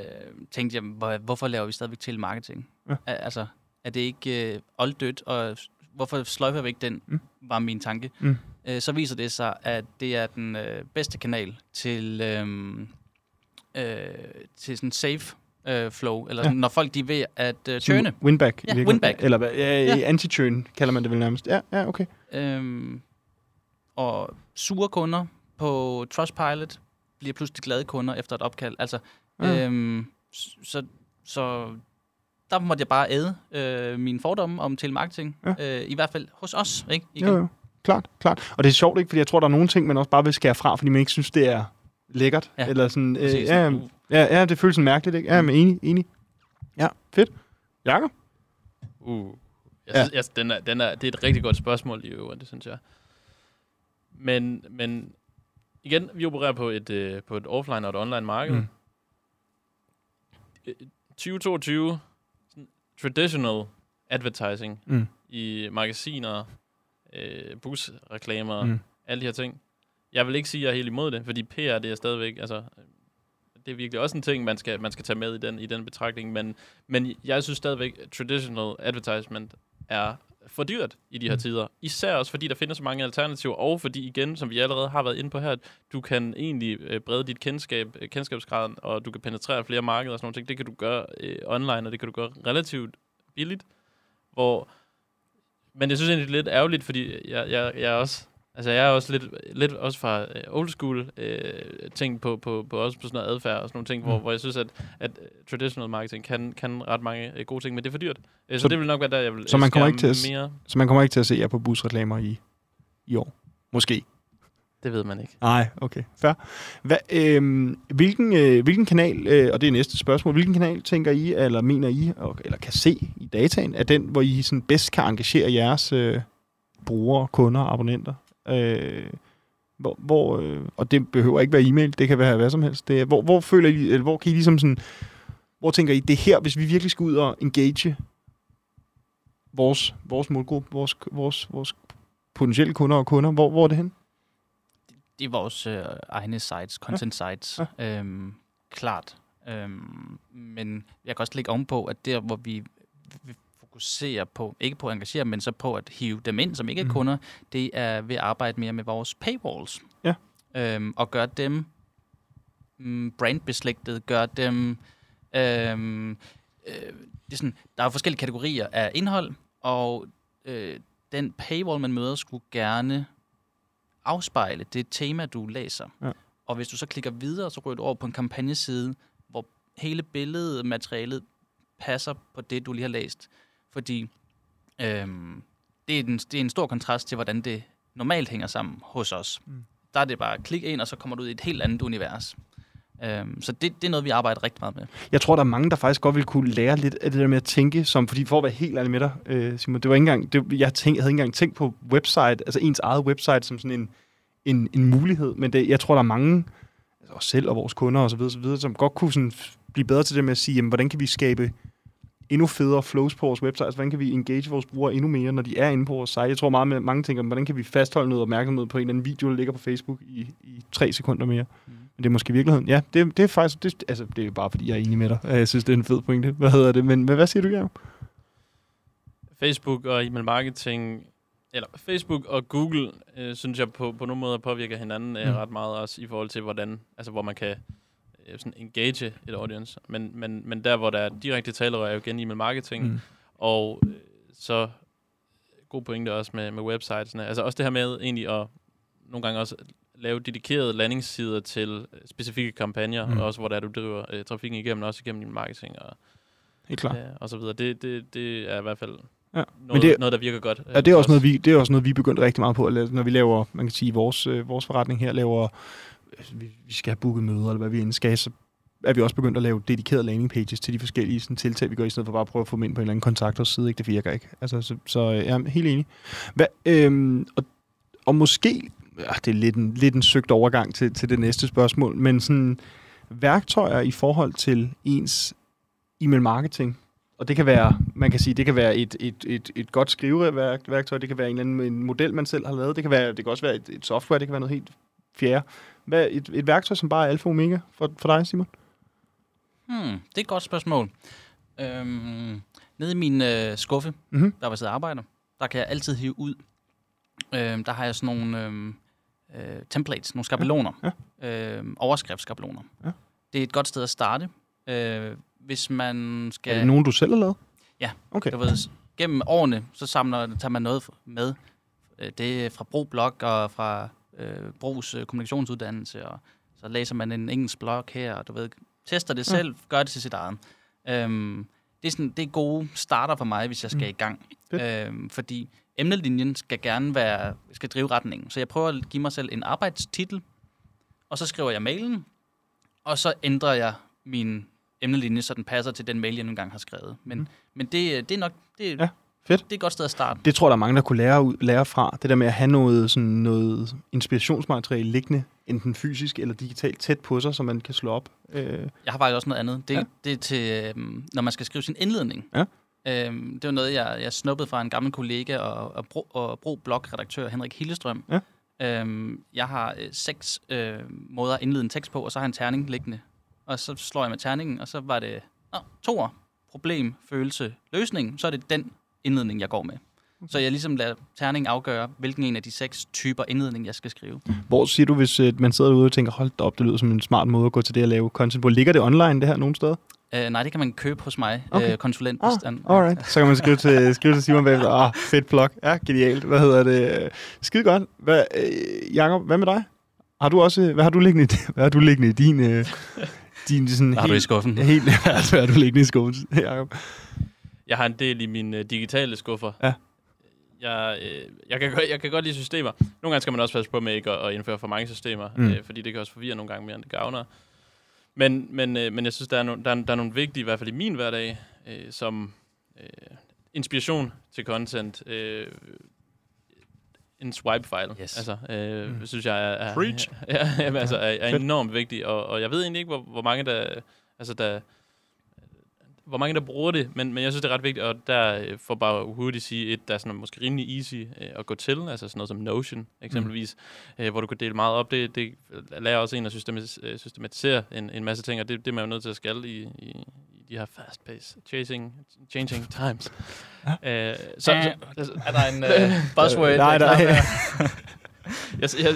tænkte jeg, hvor, hvorfor laver vi stadigvæk til marketing? Ja. Altså, er det ikke øh, olddødt, og hvorfor sløjfer vi ikke den, mm. var min tanke. Mm. Øh, så viser det sig, at det er den øh, bedste kanal til, øh, øh, til sådan safe øh, flow, eller Ja. når folk de er ved at øh, tørne. Winback. Ja, winback. Eller hvad? Ja. Ja. anti-churn kalder man det vel nærmest. Ja, ja, okay. Øhm, og sure kunder på Trustpilot bliver pludselig glade kunder efter et opkald. Altså, Ja. øhm, s- så, så der måtte jeg bare æde øh, mine fordomme om telemarketing. Ja. Øh, I hvert fald hos os. Ikke? Igen. Jo, jo. Klart, klart. Og det er sjovt, ikke? Fordi jeg tror, der er nogle ting, man også bare vil skære fra, fordi man ikke synes, det er lækkert. Ja, Eller sådan, øh, Præcis. ja, ja, ja, det føles sådan mærkeligt, ikke? Ja, men enig, enig. Ja, fedt. Jakob? Uh. Jeg Ja. synes, jeg, den er, den er, det er et rigtig godt spørgsmål i øvrigt, det synes jeg. Men, men igen, vi opererer på et, øh, på et offline og et online marked. Mm. Mm. 2022, sådan traditional advertising Mm. i magasiner, øh, busreklamer, Mm. alle de her ting. Jeg vil ikke sige, at jeg er helt imod det, fordi PR, det er stadigvæk, altså, øh, det er virkelig også en ting, man skal, man skal tage med i den, i den betragtning, men, men jeg synes stadigvæk, traditional advertisement er for dyrt i de her Mm. tider. Især også, fordi der findes så mange alternativer, og fordi igen, som vi allerede har været inde på her, du kan egentlig øh, brede dit kendskab, øh, kendskabsgraden, og du kan penetrere flere markeder og sådan nogle ting. Det kan du gøre øh, online, og det kan du gøre relativt billigt. Hvor, men jeg synes egentlig, det er lidt ærgerligt, fordi jeg, jeg, jeg er også Altså, jeg er også lidt, lidt også fra øh, old school øh, ting på, på, på, også på sådan noget adfærd og sådan nogle ting, mm. hvor, hvor jeg synes, at, at øh, traditional marketing kan, kan ret mange øh, gode ting, men det er for dyrt. Øh, så, Så- det vil nok være der, jeg vil så man kommer ikke til at mere. Så man kommer ikke til at se jer på busreklamer i, i år. Måske. Det ved man ikke. Nej, okay. Fair. Hva, øh, hvilken, øh, hvilken kanal, øh, og det er næste spørgsmål, hvilken kanal tænker I, eller mener I, og, eller kan se i dataen, er den, hvor I sådan bedst kan engagere jeres øh, brugere, kunder, abonnenter? Øh, hvor, hvor, øh, og det behøver ikke være e-mail, det kan være hvad som helst. Det er, hvor, hvor føler I, eller hvor kan I ligesom sådan, hvor tænker I, det er her, hvis vi virkelig skal ud og engage vores, vores målgruppe, vores, vores, vores potentielle kunder og kunder, hvor, hvor er det hen? Det er vores øh, egne sites, content sites, ja. øhm, klart. Øhm, men jeg kan også lægge ovenpå, at der, hvor vi, vi fokuserer på, ikke på at engagere, men så på at hive dem ind, som ikke er Mhm. kunder, det er ved at arbejde mere med vores paywalls. Ja. Øhm, og gøre dem mm, brandbeslægtet, gøre dem... Øhm, øh, det er sådan, der er forskellige kategorier af indhold, og øh, den paywall, man møder, skulle gerne afspejle det tema, du læser. Ja. Og hvis du så klikker videre, så ryger du over på en kampagneside, hvor hele billedet, materialet passer på det, du lige har læst. Fordi øhm, det, er en, det er en stor kontrast til, hvordan det normalt hænger sammen hos os. Mm. Der er det bare at klikke ind, og så kommer du ud i et helt andet univers. Øhm, så det, det er noget, vi arbejder rigtig meget med. Jeg tror, der er mange, der faktisk godt vil kunne lære lidt af det der med at tænke, som, fordi for at være helt ærlig med dig, øh, Simon, det var ikke engang, det, jeg, tænk, jeg havde ikke engang tænkt på website, altså ens eget website som sådan en, en, en mulighed, men det, jeg tror, der er mange, altså os selv og vores kunder osv., osv., som godt kunne sådan blive bedre til det med at sige, jamen, hvordan kan vi skabe endnu federe flows på vores website, altså, hvordan kan vi engage vores brugere endnu mere, når de er inde på vores site. Jeg tror meget med mange tænker, hvordan kan vi fastholde noget opmærksomhed på en eller anden video, der ligger på Facebook i, i tre sekunder mere. Mm. Men det er måske virkeligheden. Ja, det, det er faktisk... Det, altså, det er jo bare, fordi jeg er enig med dig. Jeg synes, det er en fed pointe. Hvad hedder det? Men, men hvad siger du, Jacob? Facebook og e-mail marketing, eller Facebook og Google, øh, synes jeg på, på nogle måder påvirker hinanden øh, Mm. ret meget også i forhold til, hvordan, altså hvor man kan øh, sådan engage et audience. Men, men, men der, hvor der er direkte talerør, er jo igen e-mail marketing, mm. og øh, så god pointe også med, med websitesene. Altså også det her med egentlig at nogle gange også lave dedikerede landingssider til øh, specifikke kampagner, Mm. mm. også hvor der er, du driver øh, trafikken igennem, også igennem din marketing og, Helt klart. ja, og så videre. Det, det, det er i hvert fald Ja. noget, Men det- noget, der virker godt. Ja, det er, også noget, vi, det er også noget, vi er begyndt rigtig meget på, at når vi laver, man kan sige, vores, øh, vores forretning her laver, øh, Altså, vi, vi skal have booket møder, eller hvad vi end skal, så er vi også begyndt at lave dedikerede landing pages til de forskellige sådan, tiltag, vi gør, i stedet for bare at prøve at få dem ind på en eller anden kontakters side. Ikke? Det virker ikke. Altså, så, så øh, jeg er helt enig. Hvad, øhm, og, og måske, ja, det er lidt en, lidt en søgt overgang til, til det næste spørgsmål, men sådan værktøjer i forhold til ens e-mail marketing, og det kan være, man kan sige, det kan være et, et, et, et godt skriveværktøj, det kan være en eller anden en model, man selv har lavet, det kan, være, det kan også være et, et software, det kan være noget helt fjerde. Hvad, et, et værktøj, som bare er alfa og omega for, for dig, Simon? Hmm, det er et godt spørgsmål. Øhm, nede i min øh, skuffe, Mhm. der var siddet arbejder, der kan jeg altid hive ud. Øhm, der har jeg sådan nogle øhm, øh, templates, nogle skabeloner. Ja. Øhm, overskriftsskabeloner. Ja. Det er et godt sted at starte. Øh, hvis man skal... Er det nogen, du selv har lavet? Ja. Okay. Du ved, gennem årene, så samler, tager man noget med. Øh, Det er fra Bro Blog og fra øh, Bros øh, kommunikationsuddannelse, og så læser man en engelsk blog her, og du ved, tester det selv, gør det til sit eget. Øhm, det, er sådan, det er gode starter for mig, hvis jeg skal Mm. i gang. Fedt. Øhm, fordi emnelinjen skal gerne være, skal drive retningen. Så jeg prøver at give mig selv en arbejdstitel, og så skriver jeg mailen, og så ændrer jeg min emnelinje, så den passer til den mail, jeg nu engang har skrevet. Men, Mm. mm. men det, det er nok det, Ja, fedt. det er et godt sted at starte. Det tror jeg, der er mange, der kunne lære, ud, lære fra. Det der med at have noget, sådan noget inspirationsmateriale liggende enten fysisk eller digitalt tæt på sig, så man kan slå op? Øh, Jeg har faktisk også noget andet. Det, Ja. ja. det er til, øhm, når man skal skrive sin indledning. Ja. Øhm, det var noget, jeg, jeg snuppede fra en gammel kollega og, og, bro, og bro blogredaktør Henrik Hillestrøm. Ja. Øhm, jeg har øh, seks øh, måder at indlede en tekst på, og så har jeg en terning liggende. Og så slår jeg med terningen, og så var det oh, toer, problem, følelse, løsning. Så er det den indledning, jeg går med. Så jeg ligesom lader terningen afgøre, hvilken en af de seks typer indledning, jeg skal skrive. hvor siger du, hvis øh, man sidder derude og tænker, hold da op, det lyder som en smart måde at gå til det at lave content på. Ligger det online, det her, nogen steder? Uh, nej, det kan man købe hos mig, Okay. okay. uh, konsulent. Ah, alright. Så kan man skrive til, skrive til Simon bagefter. Ah, fedt plug. Ja, genialt. Hvad hedder det? Skide godt. Hvad, øh, Jacob, hvad med dig? Har du også, hvad har du liggende, i- hvad har du liggende i din, øh, din sådan Hvad har du i helt, skuffen? helt, hvad har du liggende i skuffen, Jacob? Jeg har en del i mine øh, digitale skuffer. Ja. Jeg, øh, jeg, kan, godt- jeg kan godt lide systemer. Nogle gange skal man også passe på med ikke at, at indføre for mange systemer, Mm. øh, fordi det kan også forvirre nogle gange mere, end det gavner. Men, men, øh, men jeg synes, der er, no, der, er, der er nogle vigtige, i hvert fald i min hverdag, øh, som øh, inspiration til content. Øh, en swipe-file. Yes. Altså, øh, Mm. synes jeg er, er, Preach. ja, jamen, altså, er, er enormt vigtig. Og, og jeg ved egentlig ikke, hvor, hvor mange der, altså, der, hvor mange der bruger det, men, men jeg synes, det er ret vigtigt, og der øh, får bare hurtigt sige et, der er sådan måske rimelig easy øh, at gå til, altså sådan noget som Notion eksempelvis, mm. øh, hvor du kan dele meget op. Det, det lærer også en at øh, systematisere en, en masse ting, og det, det er man jo nødt til at skal i, i, i de her fast pace, chasing, changing times. øh, så, så, altså, Er der en uh, buzzword? Nej, nej. jeg, jeg,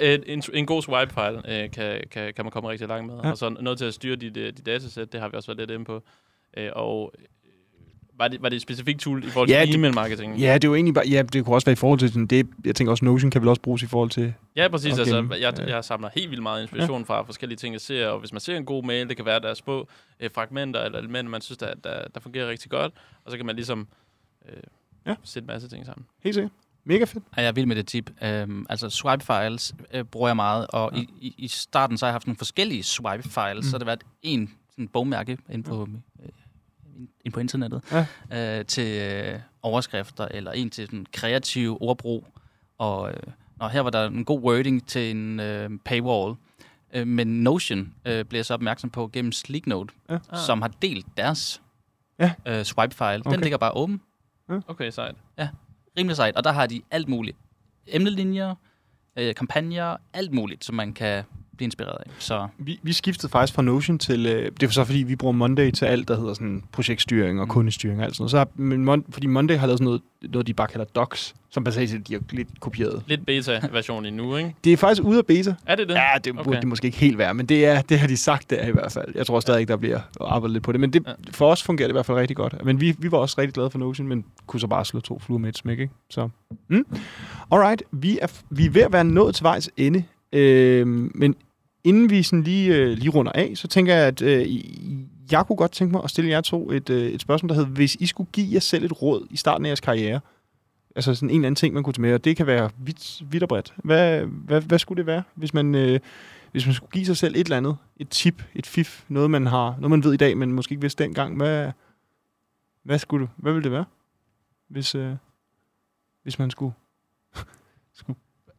øh, en, en god swipe-file øh, kan, kan, kan man komme rigtig langt med. Ja. Ja. Og så noget til at styre dit, øh, dit datasæt, det har vi også været lidt inde på. Øh, og øh, var det, var det et specifikt tool i forhold til Ja, ja, det- e-mail-marketing? Ja, det er jo egentlig bare, ja, det kunne også være i forhold til sådan, det, jeg tænker også, Notion kan vel også bruges i forhold til, Ja, præcis. Altså, jeg, ja. jeg samler helt vildt meget inspiration ja. fra forskellige ting, jeg ser. Og hvis man ser en god mail, det kan være, der er små øh, fragmenter eller elementer, man synes, der, der, der fungerer rigtig godt. Og så kan man ligesom øh, Ja. ja. sætte en masse ting sammen. helt sikkert. Mega fedt. Er jeg vild med det tip. Um, altså swipe files uh, bruger jeg meget, og Ja. ja. i, i, i starten så har jeg haft nogle forskellige swipe files, Mm. så har det været en sådan bogmærke inde på, øh, inde på internettet ja. uh, til uh, overskrifter, eller en til sådan kreativ ordbrug. Og uh, nå, her var der en god wording til en uh, paywall. Uh, men Notion uh, bliver så opmærksom på gennem Sleeknote, Ja. ja. som har delt deres Ja. uh, swipe file. Okay. Den ligger bare åben Okay, sejt. rimelig sejt, og der har de alt muligt. Emnelinjer, øh, kampagner, alt muligt, som man kan blive inspireret af. Så Vi, vi skiftede faktisk fra Notion til, øh, det er så fordi, vi bruger Monday til alt, der hedder sådan projektstyring og Mm. kundestyring og alt sådan noget. Så har, men Mon, fordi Monday har lavet sådan noget, noget, de bare kalder docs, som basalt set, de har lidt kopieret. Lidt beta-version endnu, ikke? Det er faktisk ude af beta. Er det det? Ja, det burde Okay. det måske ikke helt være, men det, er, det har de sagt der i hvert fald. Jeg tror stadig ikke, der bliver arbejdet lidt på det, men det, Ja. for os fungerer det i hvert fald rigtig godt. Men vi, vi var også rigtig glade for Notion, men kunne så bare slå to fluer med et smæk, ikke? Så, mm. Alright, vi er, vi er ved at være nået til vejs ende, øh, men inden vi sådan lige, øh, lige runder af, så tænker jeg, at øh, jeg kunne godt tænke mig at stille jer to et, øh, et spørgsmål, der hedder, hvis I skulle give jer selv et råd i starten af jeres karriere, altså sådan en eller anden ting, man kunne tage med, og det kan være vidt, vidt og bredt. Hvad, hvad, hvad skulle det være, hvis man, øh, hvis man skulle give sig selv et eller andet, et tip, et fif, noget man har, noget man ved i dag, men måske ikke vidste dengang, hvad, hvad, skulle, du- hvad ville det være, hvis, øh, hvis man skulle...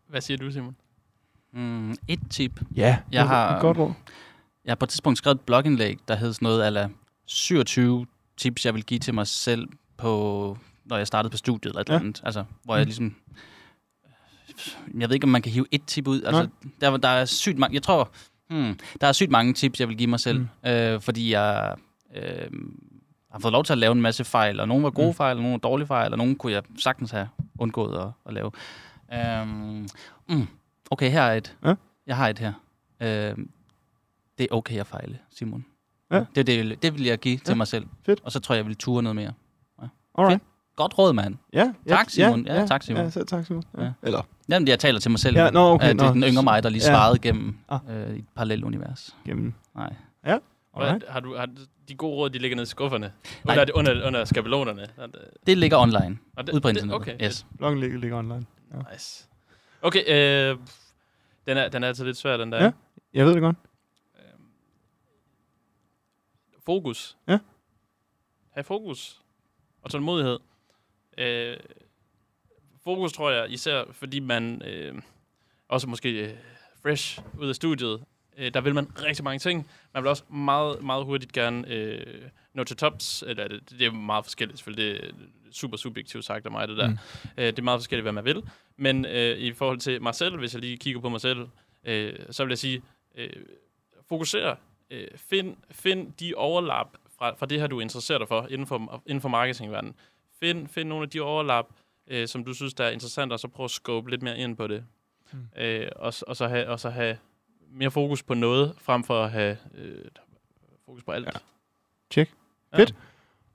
Hvad siger du, Simon? Mm, et tip. Ja, Jeg har- et godt råd. Jeg har på et tidspunkt skrevet et blogindlæg, der hed sådan noget ala 27 tips, jeg vil give til mig selv, på, når jeg startede på studiet eller et Ja. eller andet. Altså, hvor jeg Mm. ligesom... Jeg ved ikke, om man kan hive et tip ud. Altså, der, der er sygt mange... Jeg tror, hmm, der er sygt mange tips, jeg vil give mig selv. Mm. Øh, fordi jeg øh, har fået lov til at lave en masse fejl, og nogle var gode mm. fejl, og nogle var dårlige fejl, og nogle kunne jeg sagtens have undgået at, at lave. Øhm, mm, okay, her er et. Ja. Jeg har et her. Øhm, det er okay at fejle, Simon. Ja. Det, det, det vil jeg give til Ja, mig selv. fedt. Og så tror jeg, jeg vil ture noget mere. Alright. Godt råd, mand. Ja, ja, Tak, Simon. Ja, tak, Simon. Ja, så, tak, Simon. Ja. Ja. Eller Jamen, jeg taler til mig selv. Ja, nå, okay, Øh, det er nå. den yngre mig, der lige Ja. svarede gennem Ah. øh, et parallelt univers. gennem... Nej. Alright. Hvad, har du, har, de gode råd, de ligger nede i skufferne? Nej. Under, under, under skabelonerne? Er det- ligger online. og det- Ude på internettet. Okay, Yes. Bloggen ligger, ligger online. nice. Okay, øh, den, er, den er altså lidt svær, den der. Ja. Jeg ved det godt. Øhm, Fokus. Ja. Ha' fokus. Og tålmodighed. Øh, fokus tror jeg især, fordi man øh, også måske øh, fresh ud af studiet, øh, der vil man rigtig mange ting. Man vil også meget, meget hurtigt gerne øh, nå til tops. Eller, det, det er meget forskelligt selvfølgelig. Det super subjektivt sagt af mig, det der. Mm. Øh, det er meget forskelligt, hvad man vil. Men øh, i forhold til mig selv, hvis jeg lige kigger på mig selv, øh, så vil jeg sige, øh, fokuser. Øh, find, find de overlap fra, fra det her, du interesserer dig for inden for, inden for marketingverdenen. Find, find nogle af de overlap, øh, som du synes, der er interessant, og så prøv at scope lidt mere ind på det. Mm. Øh, og, og, så have, og så have mere fokus på noget, frem for at have øh, fokus på alt. Ja. Check. Fedt.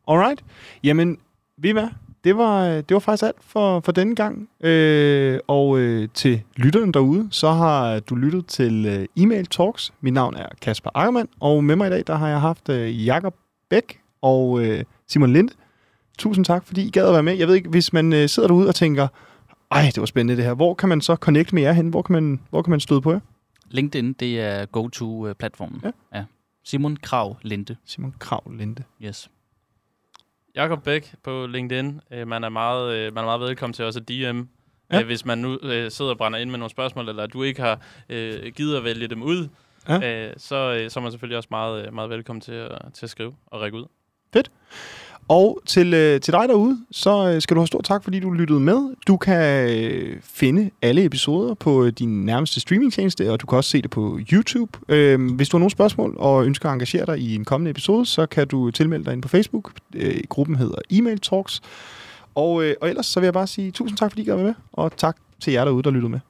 Alright. Jamen, ved I hvad? Det var, det var faktisk alt for, for denne gang. Øh, og øh, til lytterne derude, så har du lyttet til øh, Email Talks. Mit navn er Kasper Ackermann, og med mig i dag, der har jeg haft øh, Jakob Bæk og øh, Simon Linde. Tusind tak, fordi I gad at være med. Jeg ved ikke, hvis man øh, sidder derude og tænker, ej, det var spændende det her. Hvor kan man så connecte med jer hen? Hvor kan man, hvor kan man støde på jer? LinkedIn, det er go-to-platformen. Ja. ja. Simon Krav Linde. Simon Krav Linde. Yes. Jakob Bæk på LinkedIn. Øh, man, er meget, øh, man er meget velkommen til også at DM. Ja. Øh, hvis man nu øh, sidder og brænder ind med nogle spørgsmål, eller du ikke har øh, givet at vælge dem ud, Ja. øh, så, øh, så er man selvfølgelig også meget, øh, meget velkommen til at, til at skrive og række ud. Og til, øh, til dig derude, så øh, skal du have stor tak, fordi du lyttede med. Du kan øh, finde alle episoder på øh, din nærmeste streamingtjeneste, og du kan også se det på YouTube. Øh, hvis du har nogle spørgsmål og ønsker at engagere dig i en kommende episode, så kan du tilmelde dig ind på Facebook. Øh, gruppen hedder Email Talks. Og, øh, og ellers så vil jeg bare sige tusind tak, fordi I var med, og tak til jer derude, der lyttede med.